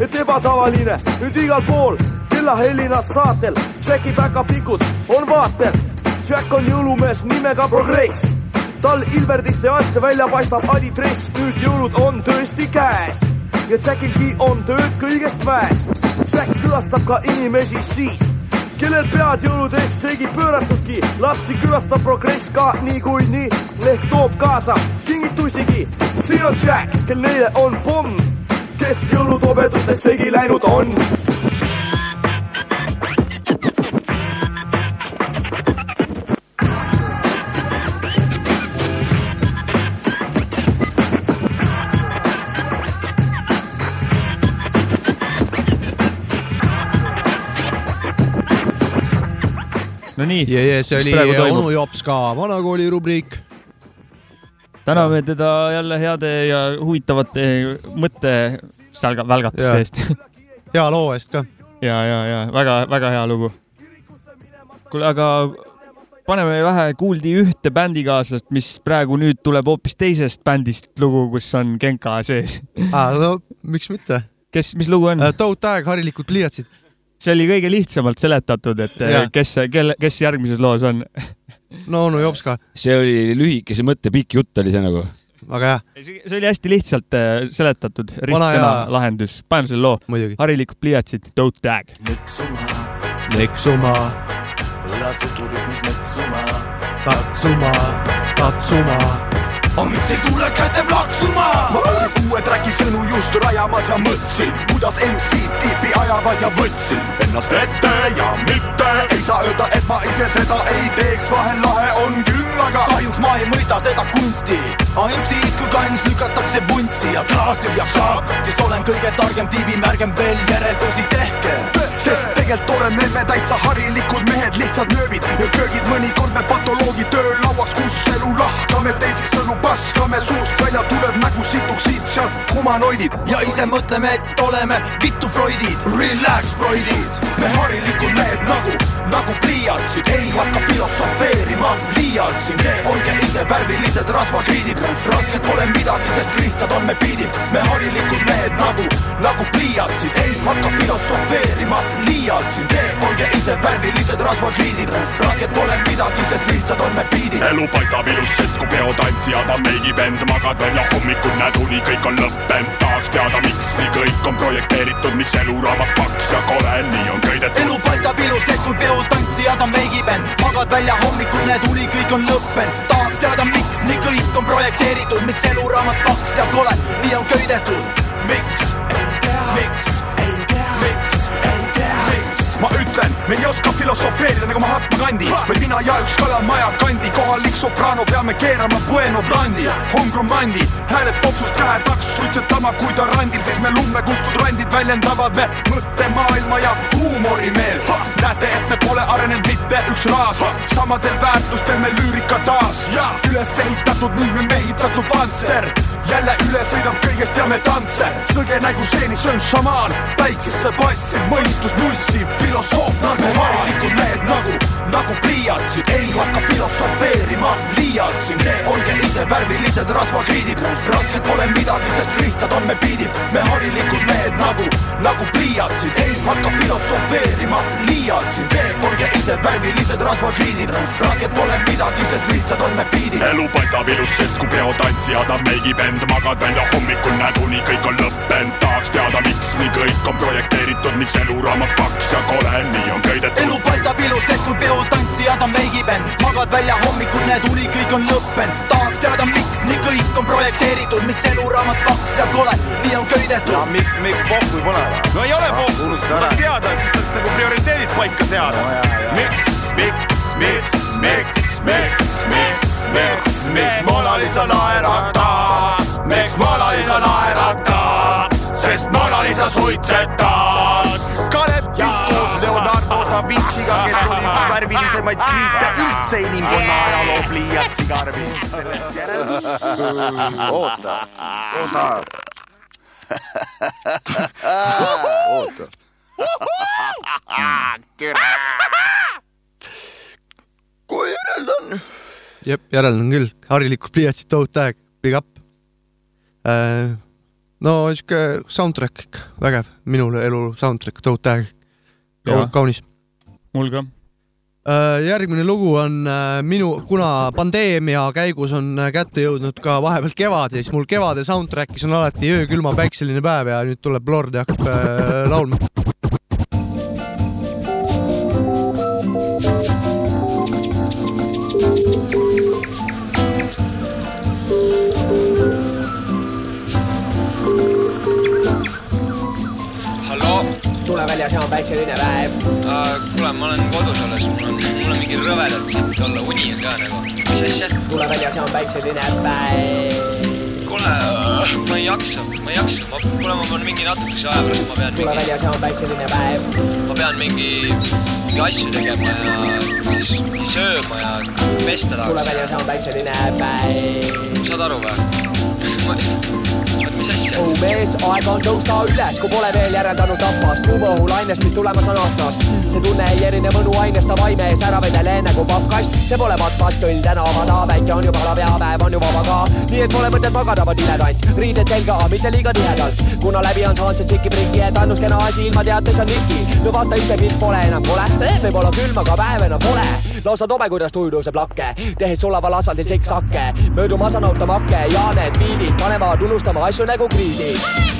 et ebatavaline nüüd igal pool kellahellinas saatel. Jacki päkapikud on vaatel, Jack on jõulumees nimega Progress. tal Ilverdiste alt välja paistab adidress, nüüd jõulud on tõesti käes ja Jackilgi on tööd kõigest väes. Jack külastab ka inimesi siis, kellel pead jõuludest segi pööratudki, lapsi külastab progress ka niikuinii ehk toob kaasa kingitusigi. siin on Jack, kel neile on pomm, kes jõulutobedustest segi läinud on nii ja, ja see oli praegu toimub? onu jops ka vanakooli rubriik. täname teda jälle heade ja huvitavate mõttevälgatuste eest. [LAUGHS] hea loo eest ka. ja, ja, ja väga-väga hea lugu. kuule, aga paneme vähe kuuldi ühte bändikaaslast, mis praegu nüüd tuleb hoopis teisest bändist lugu, kus on Genka sees. no miks mitte. kes, mis lugu on? Toad Tag, harilikud pliiatsid. See oli kõige lihtsamalt seletatud, et eh, kes, kelle, kes järgmises loos on. [LAUGHS] no onu jops ka. see oli lühikese mõtte pikk jutt oli see nagu. väga hea. see oli hästi lihtsalt eh, seletatud, ristsõna lahendus. panen selle loo. harilikud pliiatsid, Toad Tag. Neksuma, elad futuurrütmis neksuma, tatsuma, tatsuma. Aga miks ei kuule käte plaksuma? ma olin uue tracki sõnu just rajamas ja mõtlesin, kuidas MC-d tiipi ajavad ja võtsin ennast ette ja mitte ei saa öelda, et ma ise seda ei teeks, vahel lahe on küll, aga kahjuks ma ei mõista seda kunsti. AMC-s kui kans lükatakse vuntsi ja klaas tühjaks saab, sest olen kõige targem tiibim, ärgem veel järeldusi tehke. sest tegelikult oleme me täitsa harilikud mehed, lihtsad nööbid ja köögid, mõnikord me patoloogi töölauaks, kus elu lahkame, teisisõnu paskame, suust välja tuleb nägu situks siit-sealt humanoidid. ja ise mõtleme, et oleme vittu Freudid, relax Freudid. me harilikud mehed nagu, nagu pliiatsid, ei hakka filosofeerima, liialtsin, olge ise värvilised rasvakriidid, rasked pole midagi, sest lihtsad on me biidid, me harilikud mehed nagu, nagu pliiatsid, ei hakka filosofeerima, liialtsin, olge ise värvilised rasvakriidid, rasked pole midagi, sest lihtsad on me biidid. elu paistab ilus, sest kui peotantsijad on meigib end, magad välja hommikul, näed uni, kõik on lõppenud, tahaks teada, miks nii kõik on projekteeritud, miks eluraamat paks ja kole, nii on köidetud. elu paistab ilus, sest kui peotantsijad on meigiben, magad välja hommikul, näed uni, kõik on lõppenud, tahaks teada, miks nii kõik on projekteeritud, miks eluraamat paks ja kole, nii on köidetud, miks, miks, miks, miks. ma ütlen, me ei oska filosofeerida nagu Mahatma Gandhi või mina ja üks kalamaja kandi, kohalik sopraano, peame keerama Bueno Blandi, Homgrumandi, hääled popsust käetaks suitsetama, kui ta randil, siis me lummekustud randid väljendavad me mõttemaailma ja huumorimeel. näete, et me pole arenenud mitte üks raas, samadel väärtustel me lüürika taas, üles ehitatud ning me mehitatud pantser, jälle üle sõidab kõigest ja me tantse, sõge nägu seeni, see on šamaan, päiksesse passi, mõistus nussi, filosoof narkomaan, harilikud mehed nagu, nagu pliiatsid, ei hakka filosofeerima, liialtsin, olge ise värvilised rasvakriidid, rasked pole midagi, sest lihtsad on me biidid, me harilikud mehed nagu, nagu pliiatsid, ei hakka filosofeerima, liialtsin, olge ise värvilised rasvakriidid, rasked pole midagi, sest lihtsad on me biidid. elu paistab ilus, sest kui peotantsijad on meigib end, magad välja hommikul, näed uni, kõik on lõppenud, tahaks teada, miks nii kõik on projekteeritud, miks eluraamat paks ja kole, nii on köidetud. elu paistab ilus, sest kui peotantsijad on meigiben, magad välja hommikul, näed uni, kõik on lõppenud, tahaks teada, miks nii kõik on projekteeritud, miks eluraamat paks ja kole, nii on köidetud. no miks, miks pohhu pole? No ei ole pohhu, tahaks teada, siis saaks nagu prioriteedid paika seada. miks, miks, miks, miks, miks, miks, miks, miks Mona Lisa naeratab, miks Mona Lisa naeratab, sest Mona Lisa suitsetab. Da Vinciga, kes oli üks värvilisemaid kriite üldse inimkonna ajaloo pliiatsikarbis. sellest järeldus. oota, oota. oota. kui järeldan. jep, järeldan küll, harilikud pliiatsid, Toad Tag, big up. no sihuke soundtrack ikka, vägev, minu elu soundtrack, Tag, Jaa. kaunis. Mul ka. järgmine lugu on äh, minu, kuna pandeemia käigus on äh, kätte jõudnud ka vahepeal kevad ja siis mul kevade soundtrack'is on alati öökülma päikseline päev ja nüüd tuleb Lord ja hakkab äh, laulma. Tule väljas ja on päikseline päev. kuule, ma olen kodus alles, mul on, mul on mingi rõvedalt siit olla, uni on ka nagu, mis asja? tule väljas ja on päikseline päev. kuule, ma ei jaksa, ma ei jaksa, ma, kuule, ma pean mingi natukese aja pärast, ma pean tule mingi, väljas ja on päikseline päev. ma pean mingi mingi asju tegema ja siis sööma ja pesta tule tahaks. välja, see on päikseline päev. saad aru või? Mis asja? oh mees, aeg on tõusta üles, kui pole veel järeldanud tapast, kuumaõhulainest, mis tulemas on aastast. see tunne ei erine mõnuainest, davai mees, ära vedele enne kui pappkast. see pole matmas tõll tänavada, väike on juba lav ja päev on ju vaba ka. nii et pole mõtet magada, ma diletant, riided selga, mitte liiga tihedalt. kuna läbi on saanud see tšiki-priki, et ainus kena asi ilma teates on niki. no vaata ise mind pole enam kole, võib-olla külm, aga päev enam pole. lausa tobe, kuidas tuju tõuseb lakke, tehes sulaval asfaldil siksakke. möödumas on automakke ja need biidid panevad unustama asju nagu kriisi.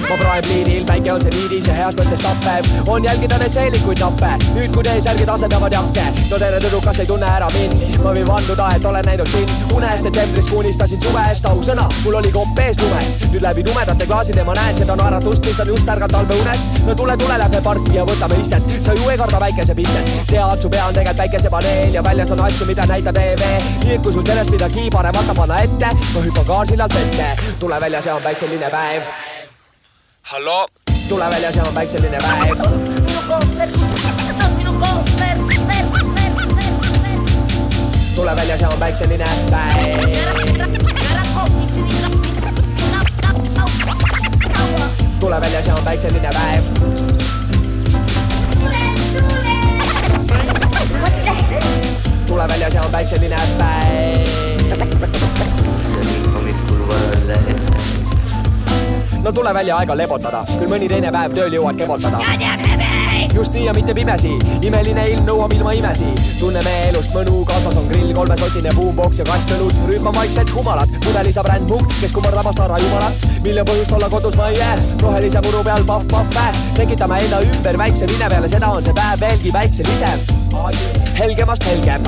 ma praen pliidil, päike on see niidis ja heas mõttes tappev. on jälgida neid seelikuid nappe, nüüd kui T-särgid asendavad jakke. no tere tüdrukas ei tunne ära mind, ma võin vanduda, et olen näinud sind. unest detsembris unistasin suve eest ausõna, mul oli kopp ees lumest. nüüd läbi tumedate klaaside ma näen seda naeratust, mis on just ärganud talveunest. no tule, tule, lähme parki ja võtame istet, sa ju ei karda päikesepistet. tead, su pea on tegelikult päikesepaneel ja väljas on asju, mida näitab TV. nii et kui sul sellest midagi parem vaata panna ette, ma hüppan gaarsillalt vette. tule välja, see on päikseline päev. halloo? tule välja, see on päikseline päev. tule välja, see on päikseline päev. tule välja, see on päikseline päev. tule välja, see on päikseline päev. No tule välja, aeg on lebotada, küll mõni teine päev tööl jõuad kevotada. just nii ja mitte pimesi, imeline ilm nõuab ilma imesi. tunneme elust mõnu, kaasas on grill, kolmesotine boombox ja kast õlut, rüüpab vaikselt humalat, pudeli saab rändmukk, kes kummardab Astara jumalat. miljon põhjust olla kodus ma ei jääs, rohelise muru peal pahv-pahv pääs, tekitame enda ümber väikse vine peale, seda on see päev veelgi väikselisem. Helgemast helgem,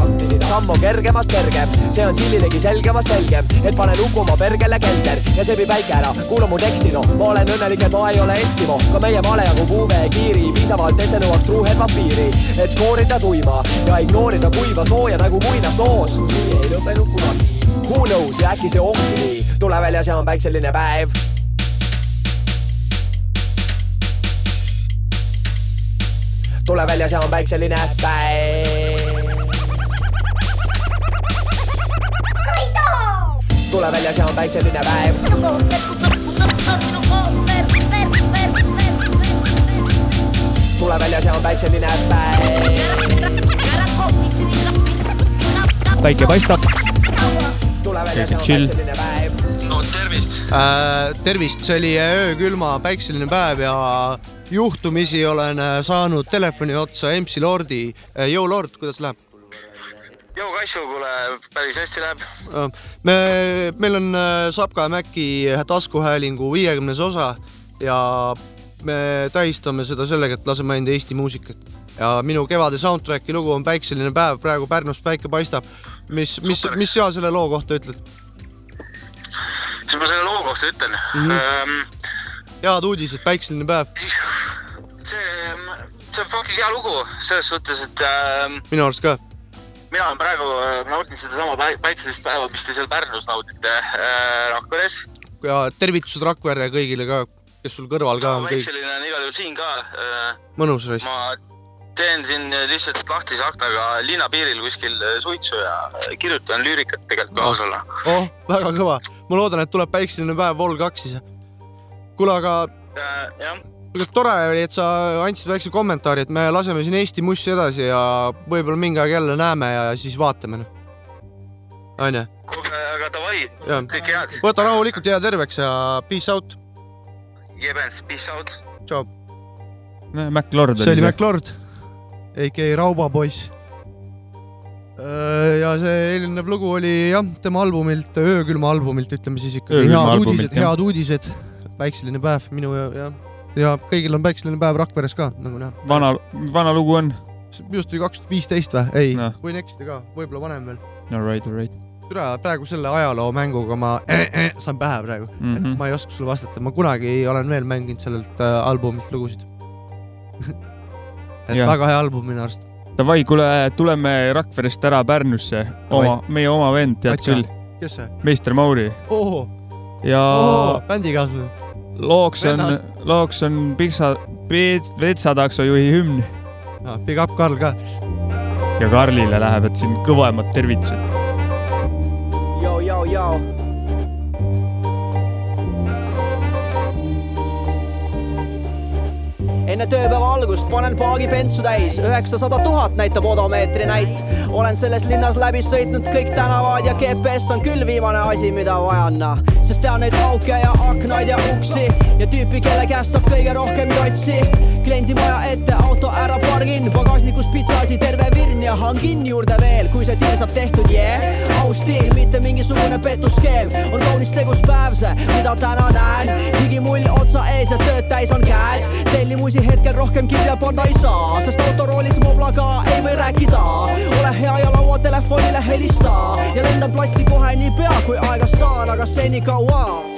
samm on kergemast kergem, see on sillilegi selgemast selgem, et pane luku oma pergele kelder. Ja sebib väike ära, kuula mu teksti no, ma olen õnnelik, et ma ei ole Eskimo, ka meie male jagub UV kiiri, piisavalt, et see nõuaks truuhet vampiiri, et skoorida tuima ja ignoorida kuiva sooja nagu muinasloos. see ei lõppenud kunagi. Who knows ja äkki see ongi nii, tule välja, see on päikseline päev tule välja, see on päikseline päev. tule välja, see on päikseline päev. tule välja, see on päikseline päev. päike paistab. tule välja, see on Chill. päikseline päev. no tervist. äh,. tervist, see oli öökülma päikseline päev ja juhtumisi olen äh, saanud telefoni otsa MC Lordi. Yo Lord, kuidas läheb? Jou Kassu, kuule, päris hästi läheb. me, meil on äh, Sapka ja Mäki taskuhäälingu viiekümnes osa ja me tähistame seda sellega, et laseme ainult Eesti muusikat. ja minu kevade soundtrack'i lugu on Päikseline päev, praegu Pärnus päike paistab. mis, mis, mis sa selle loo kohta ütled? mis ma selle loo kohta ütlen mm? -hmm. Head uudised, Päikseline päev, see, see on fucking hea lugu selles suhtes, et äh, minu arust ka. mina olen praegu äh, nautinud sedasama päi- päikselist päeva, mis te seal Pärnus naudite äh, Rakveres. ja tervitused Rakverre kõigile ka, kes sul kõrval ka on päikseline on igal juhul siin ka äh,. mõnus raisk. ma teen siin lihtsalt lahtise aknaga linnapiiril kuskil äh, suitsu ja äh, kirjutan lüürikat tegelikult kaasa olla. oh, väga kõva. ma loodan, et tuleb Päikseline päev Vol kaks siis. kuule, aga jah, kuule tore oli, et sa andsid väikse kommentaari, et me laseme siin Eesti mussi edasi ja võib-olla mingi aeg jälle näeme ja siis vaatame. onju, kuulge, aga davai, kõike head. võta rahulikult, jää terveks ja peace out. Jebens, peace out. tšau. Mac Lord see oli Mac Lord, AKA Raubapoiss. ja see eelnev lugu oli jah, tema albumilt, öökülma albumilt, ütleme siis ikkagi head uudised, head uudised. Päikseline päev minu ja, ja, ja kõigil on päikseline päev Rakveres ka, nagu näha. vana, vana lugu on. just oli kaks tuhat viisteist või? ei Noh., võin eksida ka, võib-olla vanem veel. Alright, alright. türa, praegu selle ajaloomänguga ma äh, äh, saan pähe praegu mm, -hmm. Mhm. et ma ei oska sulle vastata, ma kunagi olen veel mänginud sellelt äh, albumilt lugusid. [LAUGHS] et Jah. väga hea album minu arust. Davai, kuule, tuleme Rakverest ära Pärnusse, oma, meie oma vend, tead küll, kes see? meister Mauri ja oo, bändikaaslane. Looks on looks on Piksa, Vetsa taksojuhi hümn. Big up Karl ka. ja Karlile lähevad siin kõvemad tervitused. Enne tööpäeva algust panen paagi bensu täis, üheksasada tuhat näitab odomeetri näit. olen selles linnas läbi sõitnud kõik tänavad ja GPS on küll viimane asi, mida vajan, noh. sest tean neid auke ja aknaid ja uksi ja tüüpi, kelle käest saab kõige rohkem jotsi. Kliendi maja ette auto ära pargin, pagasnikus pitsaasi terve virn ja hangin juurde veel, kui see deal saab tehtud, jee. aus stiil, mitte mingisugune petuskeem, on kaunis tegus päev see, mida täna näen. higimull otsa ees ja tööd täis on käed, tellimusi hetkel rohkem kirja panna ei saa, sest autoroolis moblaga ei või rääkida. ole hea ja lauatelefonile helista ja lendan platsi kohe niipea, kui aega saan, aga senikaua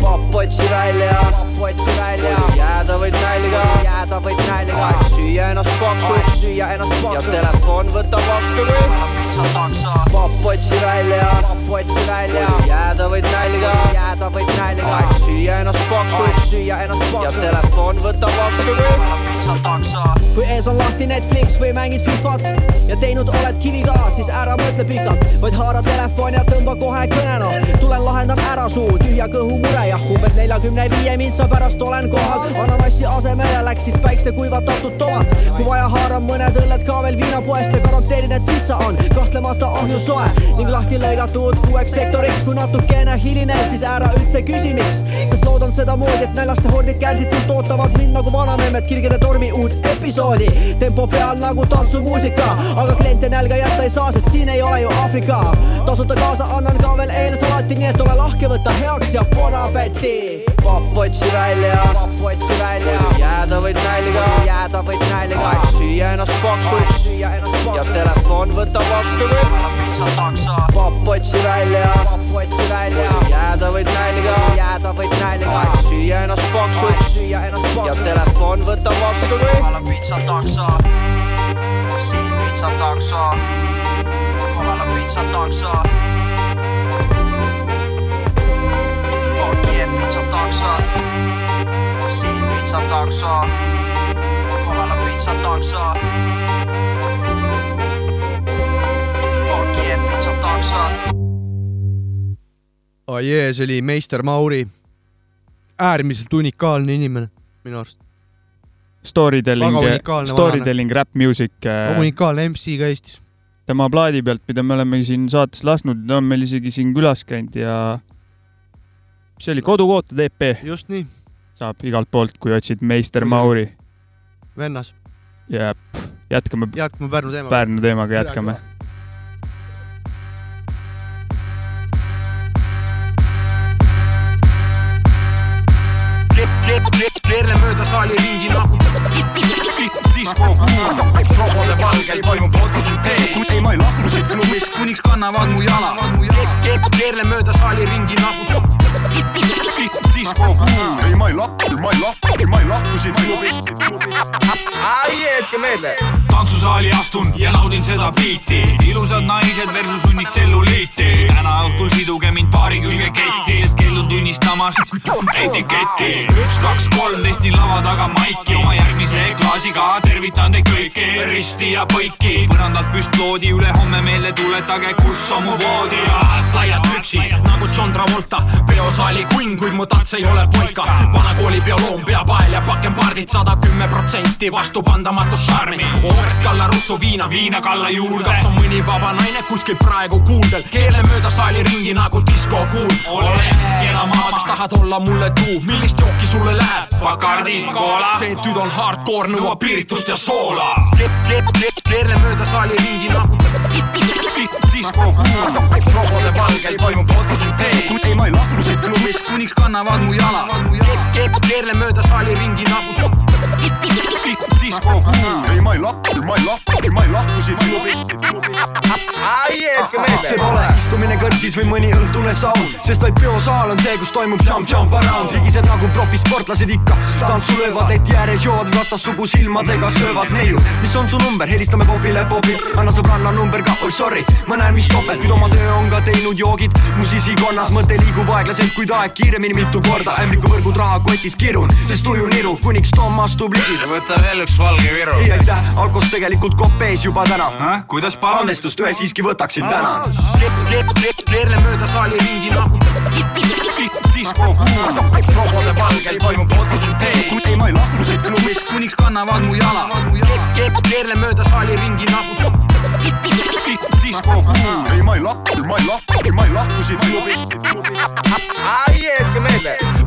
papp otsi välja, papp otsi välja, jääda võid nälga, jääda võid nälga, aeg süüa ennast paksuks, süüa ennast paksuks ja telefon võtab vastu kui papp otsi välja, papp otsi välja, jääda võid nälga, jääda võid nälga, aeg süüa ennast paksuks, süüa ennast paksuks ja telefon võtab vastu kui kui ees on lahti Netflix või mängid Fifat ja teinud oled kiviga, siis ära mõtle pikalt, vaid haara telefon ja tõmba kohe kõne noh. tulen lahendan ära suu tühja kõhu mure ja umbes neljakümne viie mintsa pärast olen kohal. ananassi asemele läks siis päiksekuivatatud tomat. kui vaja, haaran mõned õlled ka veel viinapoest ja garanteerin, et pitsa on kahtlemata ahju soe ning lahti lõigatud kuueks sektoriks. kui natukene hiline, siis ära üldse küsi, miks, sest loodan sedamoodi, et näljaste hordid kärsitult ootavad mind nagu vanamemmed kirgede tormi uut episoodi. tempo peal nagu tantsumuusika, aga kliente nälga jätta ei saa, sest siin ei ole ju Aafrika. tasuta kaasa annan ka veel eelsalati, nii et ole lahke, võta heaks ja bon appetit. papp otsi välja, papp otsi välja, jääda võid nälga, jääda võid nälga, aeg süüa ennast paksuks, süüa ennast paksuks ja telefon võtab vastu kui papp otsi välja, papp otsi välja, jääda võid nälga, jääda võid nälga, aeg süüa ennast paksuks, süüa ennast paksuks ja telefon võtab vastu kui kohal on pitsa takso, siin pitsa takso, on pitsa takso. Fuck yeah, pitsa takso, siin pitsa takso, on pitsa takso. Fuck yeah, pitsa takso. oh jee, see oli meister Mauri. äärmiselt unikaalne inimene minu arust. Storytelling Väga unikaalne, storytelling, rap music. unikaalne MC ka Eestis. tema plaadi pealt, mida me oleme siin saates lasknud, ta on meil isegi siin külas käinud ja see oli Kodukootade EP. just nii. saab igalt poolt, kui otsid meister Mauri vennas. ja jätkame. jätkame Pärnu teemaga. Pärnu teemaga jätkame. keerle mööda saali ringi nagu robode valgel toimub fotosüntees. ei, ma ei lahku siit klubist, kuniks kannavad mu jala. keerle mööda saali ringi nagu diskokuul. ei, ma ei lahku, ma ei lahku, ma ei lahku siit klubist. ai, jätke meelde. tantsusaali astun ja naudin seda biiti. ilusad naised versus hunnik tselluliiti. täna õhtul siduge mind paari külge ketti, sest keeldun tunnistamast etiketti. üks, kaks, kolm testin lava taga maiki oma järgmise klaasiga tervitan teid kõiki risti ja põiki. põrandalt püstloodi üle homme meelde tuletage, kus on mu voodi ja laiad püksid nagu John Travolta. Peosaali kunn, kuid mu tants ei ole polka. vanakooli bioloom, peapael ja pakempardid sada kümme protsenti vastupandamatut šarmi. Oorest kalla ruttu viina, viina kalla juurde. kas on mõni vaba naine kuskil praegu kuuldel, keele mööda saali ringi nagu diskokuul. ole kena maa, kas tahad olla mulle tuu, millist jooki sulle läheb? Bacardi, koola, see tüd on hardcore, nõuab piiritust ja soola. keerle mööda saali ringi nagu diskokuul. robode valgel toimub fotosüntees. ei, ma ei lahku siit klubist, kuniks kannavad mu jala. keerle mööda saali ringi nagu diskokuul. ei, ma ei lahku, ma ei lahku, ma ei lahku siit klubist. see pole. Istumine kõrtsis või mõni õhtune saun, sest vaid peosaal on see, kus toimub jump, jump around, higised nagu profisportlased ikka. tantsu löövad leti ääres, joovad vastassugu silmadega, söövad neiu. mis on su number, helistame popile, popilt, anna sõbranna number ka, oi sorry, ma näen, mis topelt, kuid oma töö on ka teinud joogid. Mu sisikonnas, mõte liigub aeglaselt, kuid aeg kiiremini mitu korda, ämblikuvõrgud rahakotis kirun, sest tuju niru, kuniks Tom astub ligi. võta veel üks valge viru. ei aitäh, alkost tegelikult kopees juba täna. kuidas palun? andestust ühe siiski võtaksin, tänan. keerle mööda saali ringi nagu disko kuul, robode valgel toimub fotosüntees. ei, ma ei lahku siit klubist, kuniks kannavad mu jala. keerle mööda saali ringi nagu disko kuul. ei, ma ei lahku, ma ei lahku, ma ei lahku siit klubist. ai, jätke meelde.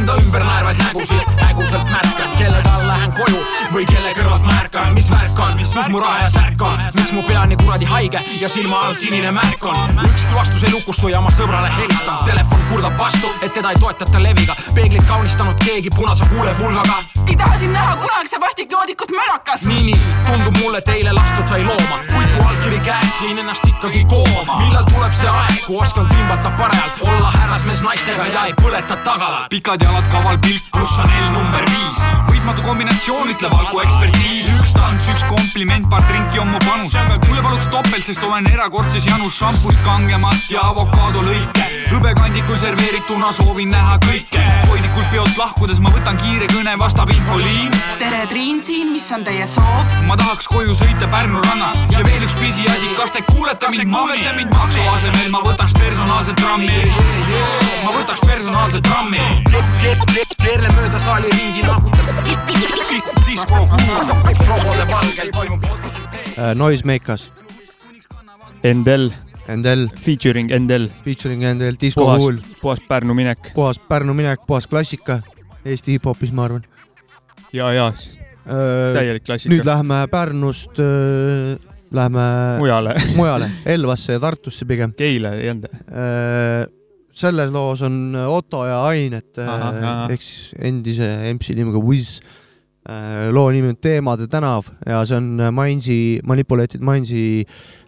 Enda ümber naervaid nägusid häguselt märkan, kelle tal lähen koju või kelle kõrvalt ma ärkan, mis värk on, mis mu raha ja särk on, miks mu pea nii kuradi haige ja silma all sinine märk on. ükski vastus ei lukustu ja ma sõbrale helistan, telefon kurdab vastu, et teda ei toetata leviga, peeglit kaunistanud keegi punase huulepulgaga. ei taha sind näha kunagi, see vastikjoodikus mölakas. nii, nii, tundub mulle, et eile lastud sai looma, kuid kui allkiri käes, jäin ennast ikkagi kooma. millal tuleb see aeg, kui oskan timbata parajalt, olla härrasmees naistega ja ei põleta tagalat. pikad jalad, kaval pilk, pluss Chanel number viis. võitmatu kombinatsioon, ütleb alko ekspertiis. üks tants, üks kompliment, paar trinki on mu panus. mulle paluks topelt, sest olen erakordses janus šampust kangemat ja avokaadolõike. hõbekandikul serveerituna soovin näha kõike. Hoidlikult peolt lahkudes ma võtan kiire kõne, vastab infoliin. tere, Triin siin, mis on teie soov? ma tahaks koju sõita Pärnu rannast ja veel üks pisiasi, kas te kuulete mind, mammi? maksu asemel ma võtaks personaalse trammi. ma võtaks personaalse trammi. keerle mööda saali ringi nagu disko kuul, robode valgel toimub fotosüntees. uh,. Noisemakers, Endel, Endel, featuring Endel, featuring Endel, Disco puhas Cool,, puhas Pärnu minek puhas Pärnu minek, puhas klassika Eesti hip-hopis, ma arvan. ja, ja täielik klassika. nüüd läheme Pärnust, läheme Mujale. [LAUGHS] mujale, Elvasse ja Tartusse pigem. Keila ei olnud. selles loos on Otto ja Ain, et äh, ehk siis endise MC nimega Wiz. loo nimi on Teemade tänav ja see on Mindsi, Manipulated Mindsi äh,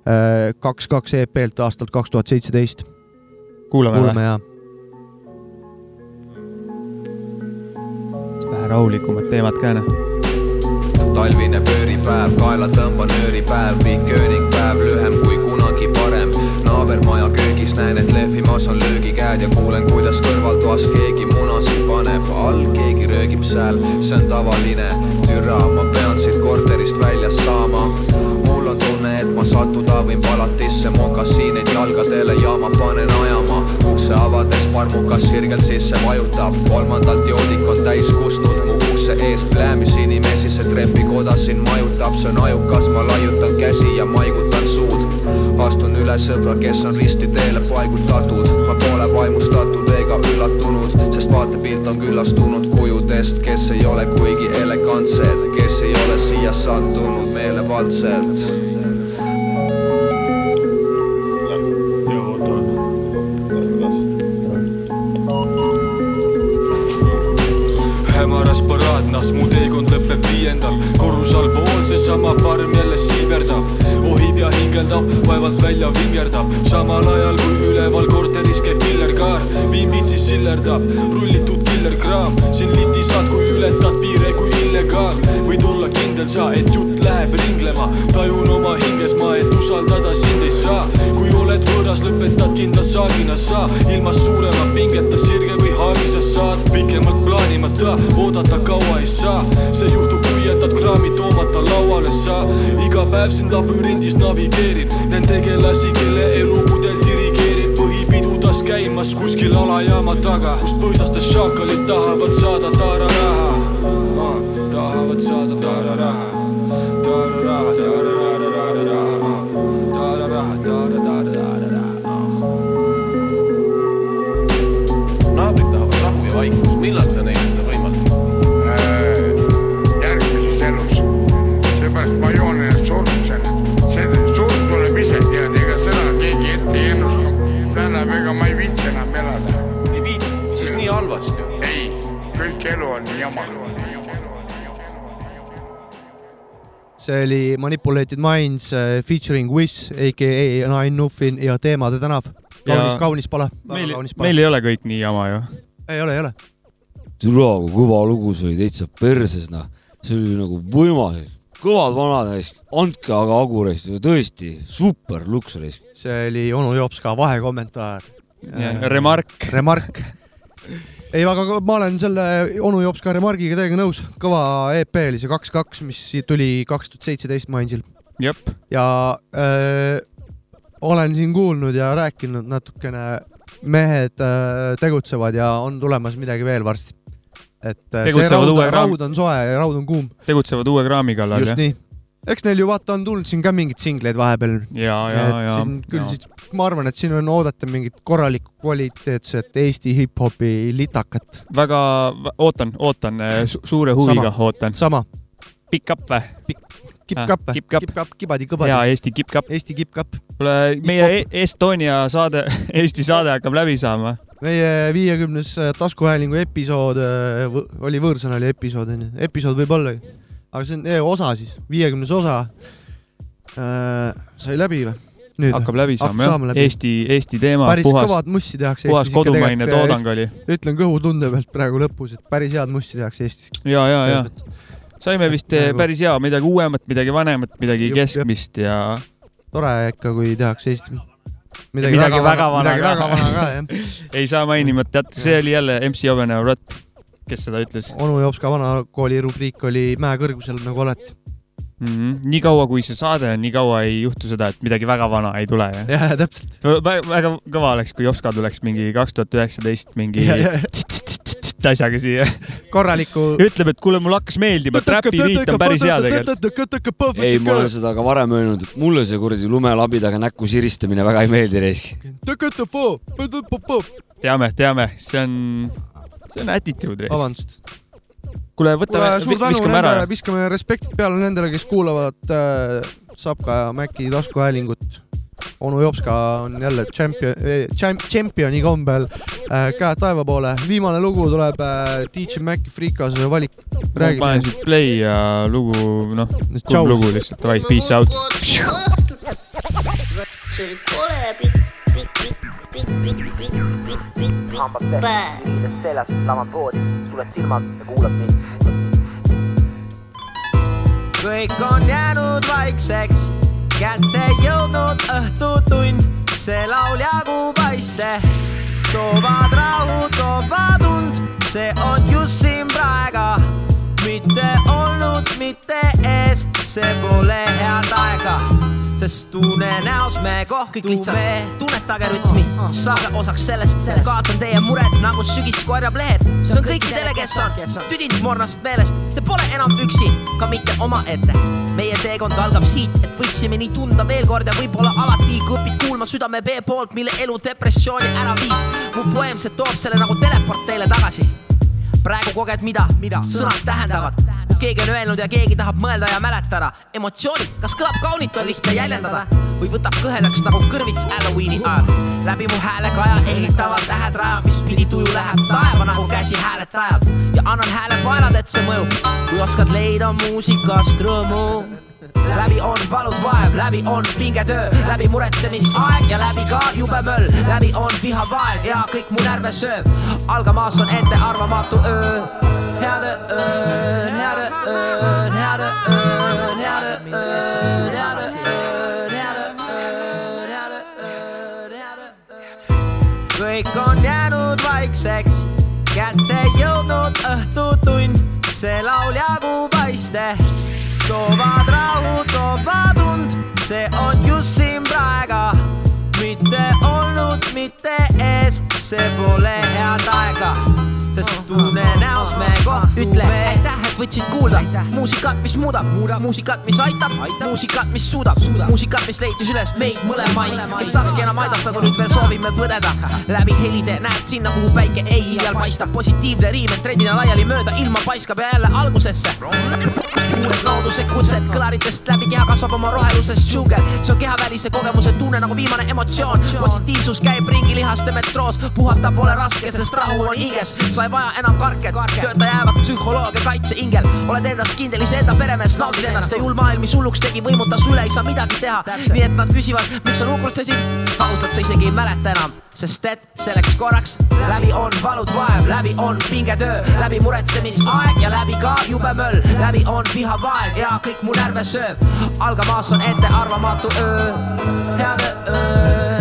kaks, kaks EP-lt aastalt kaks tuhat seitseteist. kuulame kuulame või? vähe rahulikumad teemad ka noh. talvine pööripäev, kaela tõmba nööripäev, pikk ööningpäev, lühem kui kunagi varem. Naabermaja köögis näen, et lehvimas on löögikäed ja kuulen, kuidas kõrvaltoas keegi munasid paneb, all keegi röögib sääl, see on tavaline. türa, ma pean siit korterist väljas saama. mul on tunne, et ma sattuda võin palatisse, mokassiinid jalgadele ja ma panen ajama. ukse avades parmukas sirgelt sisse vajutab, kolmandalt joodik on täis kusnud mu ukse ees pläämis inimesi, see trepikoda siin majutab, see on ajukas, ma laiutan käsi ja maigutan suud. astun üle sõbra, kes on risti teele paigutatud, ma pole vaimustatud ega üllatunud, sest vaatepilt on küllastunud kujudest, kes ei ole kuigi elegantsed, kes ei ole siia sattunud meelevaldselt saagina sa, ilma suurema pingeta sirge või haagisa saad, pikemalt plaanimata, oodata kaua ei saa, see juhtub, kui jätad kraami toomata lauale sa, iga päev siin labürindis navigeerid, näen tegelasi, kelle elupudel dirigeerib, põhipidudas käimas kuskil alajaama taga, kust põõsastes šaakalid tahavad saada taararaha, tahavad saada taararaha, taararaha, taararaha, kõik elu on jama. see oli Manipulated Minds äh, featuring Wiz, AKA Nine Nuffin ja Teemade tänav. kaunis, kaunis pala. meil, meil ei ole kõik nii jama ju. ei ole, ei ole. türa, kui kõva lugu, see oli täitsa perses, noh. see oli nagu võimas. kõvad vanad, andke aga Agu, tõesti super luks. see oli onu Jopska vahekommentaar. Ja, remark. remark. ei, aga ma olen selle onu Jopska remargiga täiega nõus. kõva EP oli see kaks, kaks, mis tuli kaks tuhat seitseteist Mainsil. ja öö, olen siin kuulnud ja rääkinud natukene, mehed öö, tegutsevad ja on tulemas midagi veel varsti. et see Tegutsevad raud, uue kraam- raud on soe ja raud on kuum. tegutsevad uue kraami kallal, just nii. Eks neil ju vaata on tulnud siin ka mingeid singleid vahepeal. ja, ja, ja küll ja. siis ma arvan, et siin on oodata mingit korralikku kvaliteetset Eesti hip-hopi litakat. väga, ootan, ootan su suure huviga Sama. ootan. sama. Pikk kapp või? Kipp-kapp või? Kipp-kapp. Kipp-kapp, kibadi-kõbadi. jaa, Eesti kipp-kapp. Eesti kipp-kapp. kuule, meie E- Estonia saade, [LAUGHS] Eesti saade hakkab läbi saama. meie viiekümnes taskuhäälingu episood võ- oli võõrsõna oli episood onju, episood võib olla ju, aga see on eh, osa siis, viiekümnes osa äh, sai läbi või? nüüd hakkab läbi saama jah. Eesti, Eesti teema, päris puhas kõvad, mussi tehakse puhas Eestis ikka kodumaine tegelikult, toodang oli. ütlen kõhutunde pealt praegu lõpus, et päris head mussi tehakse Eestis. ja, ja, ja saime vist eh, Nagu- päris hea, midagi uuemat, midagi vanemat, midagi Jupp, keskmist ja tore ikka, kui tehakse Eestis midagi, midagi väga vana midagi väga vana ka jah. [LAUGHS] ei saa mainimata jätta, see oli jälle MC Jovene Rott, kes seda ütles onu Jopska vanakooli rubriik oli mäe kõrgusel nagu alati. mm. -hmm. nii kaua, kui see saade on, nii kaua ei juhtu seda, et midagi väga vana ei tule, jah? jah, täpselt. väga, väga kõva oleks, kui Jopska tuleks mingi kaks tuhat üheksateist mingi Ja, ja, ja. asjaga siia. korraliku. ütleb, et kuule, mulle hakkas meeldima, Trapi beat on päris hea tegelikult. ei, ma olen seda ka varem öelnud, et mulle see kuradi lumelabidaga näkku siristamine väga ei meeldi reisk. teame, teame, see on, see on attitude. vabandust. kuule, võtame, suur tänu viskame ära nendele,. viskame respektid peale nendele, kes kuulavad äh, Sapka ja Mäki taskuhäälingut. onu Jopska on jälle tšempion eh,, tšempioni kombel äh, käed taeva poole. viimane lugu tuleb äh, DJ Maci Freekase valik. ma panen siit play ja lugu, noh, kuulb lugu lihtsalt, davai, peace out. pitt, päev. riided seljas, lamad voodi, suled silmad ja kuulad mind. kõik on jäänud vaikseks, kätte jõudnud õhtutund, see lauljagu paiste toovad rahu, toovad und, see on just siin praegu, mitte olnud, mitte ees, see pole head aega, sest tunne näos me kohkume. tunnetage rütmi, saage osaks sellest, sellest., kaotan teie mured nagu sügis korjab lehed. see on kõikidele, kes on tüdinud mornast meelest, te pole enam üksi, ka mitte omaette. meie teekond algab siit, et võiksime nii tunda veel kord ja võib-olla alati kui õpid kuulma südame B poolt, mille elu depressiooni ära viis. mu poeem, see toob selle nagu teleport teile tagasi praegu koged mida, mida?, sõnad tähendavad, keegi on öelnud ja keegi tahab mõelda ja mäletada. emotsioonid, kas kõlab kaunilt, on lihtne jäljendada või võtab kõhedaks nagu kõrvits Halloweeni ajal. läbi mu häälekaja ehitavad tähed rajab, mis pidi tuju läheb taeva nagu käsi hääletajal ja annan hääle paelad, et see mõjub, kui oskad leida muusikast rõõmu läbi on valus vaev, läbi on pingetöö, läbi muretsemisaeg ja läbi ka jube möll, läbi on viha vaev ja kõik mu närve sööb. algamas on ettearvamatu öö, head öö, head öö, head öö, head öö, head öö. kõik on jäänud vaikseks, kätte jõudnud õhtutund, see laul jagub aiste, toovad olnud, mitte ees, see pole head aega, sest tunne näos me kohtume. aitäh, et võtsid kuulda. Muusikat, mis muudab, muusikat, mis aitab, muusikat, mis suudab, muusikat, mis leidis üles meid mõlemaid, kes saakski enam aidata, kui nüüd veel soovime põdeda. läbi helide näed sinna, kuhu päike ei iial paistab, positiivne riim, et trendina laiali mööda ilma paiskab ja jälle algusesse. kuuled looduse kutset kõlaritest läbi. Keha kasvab oma roheluses džungel, see on kehavälise kogemuse tunne nagu viimane emotsioon, positiivsus käib ringi lihaste metroos, puhata pole raske, sest rahu on hinges, sa ei vaja enam karket, tööta jäävat psühholoogia kaitseingel, oled endas kindel, iseenda peremees, naudid ennast. Ja julm maailm, mis hulluks tegi, võimutas üle, ei saa midagi teha. nii et nad küsivad, miks sa nukrutsesid, ausalt sa isegi ei mäleta enam, sest et selleks korraks. Läbi on valud vaev, läbi on pingetöö, läbi muretsemisaeg ja läbi ka jube möll, läbi on vihavaeg ja kõik mu närve sööb. algamas on ettearvamatu öö, head ööd,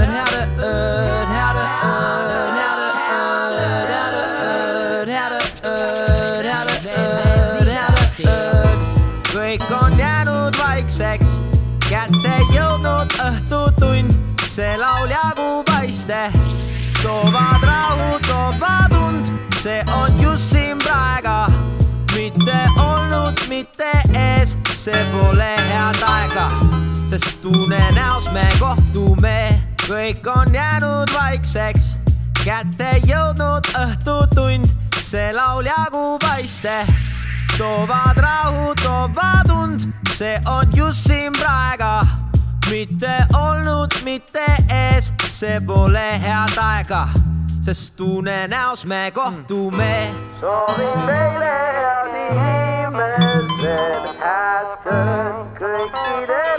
see laul jagu paiste, toovad rahu, toovad und, see on just siin praegu, mitte olnud, mitte ees, see pole head aega, sest unenäos me kohtume, kõik on jäänud vaikseks, kätte jõudnud õhtutund, see laul jagu paiste, toovad rahu, toovad und, see on just siin praegu, mitte olnud, mitte ees, see pole head aega, sest unenäos me kohtume. soovin meile head inimesed, head ööd kõikidele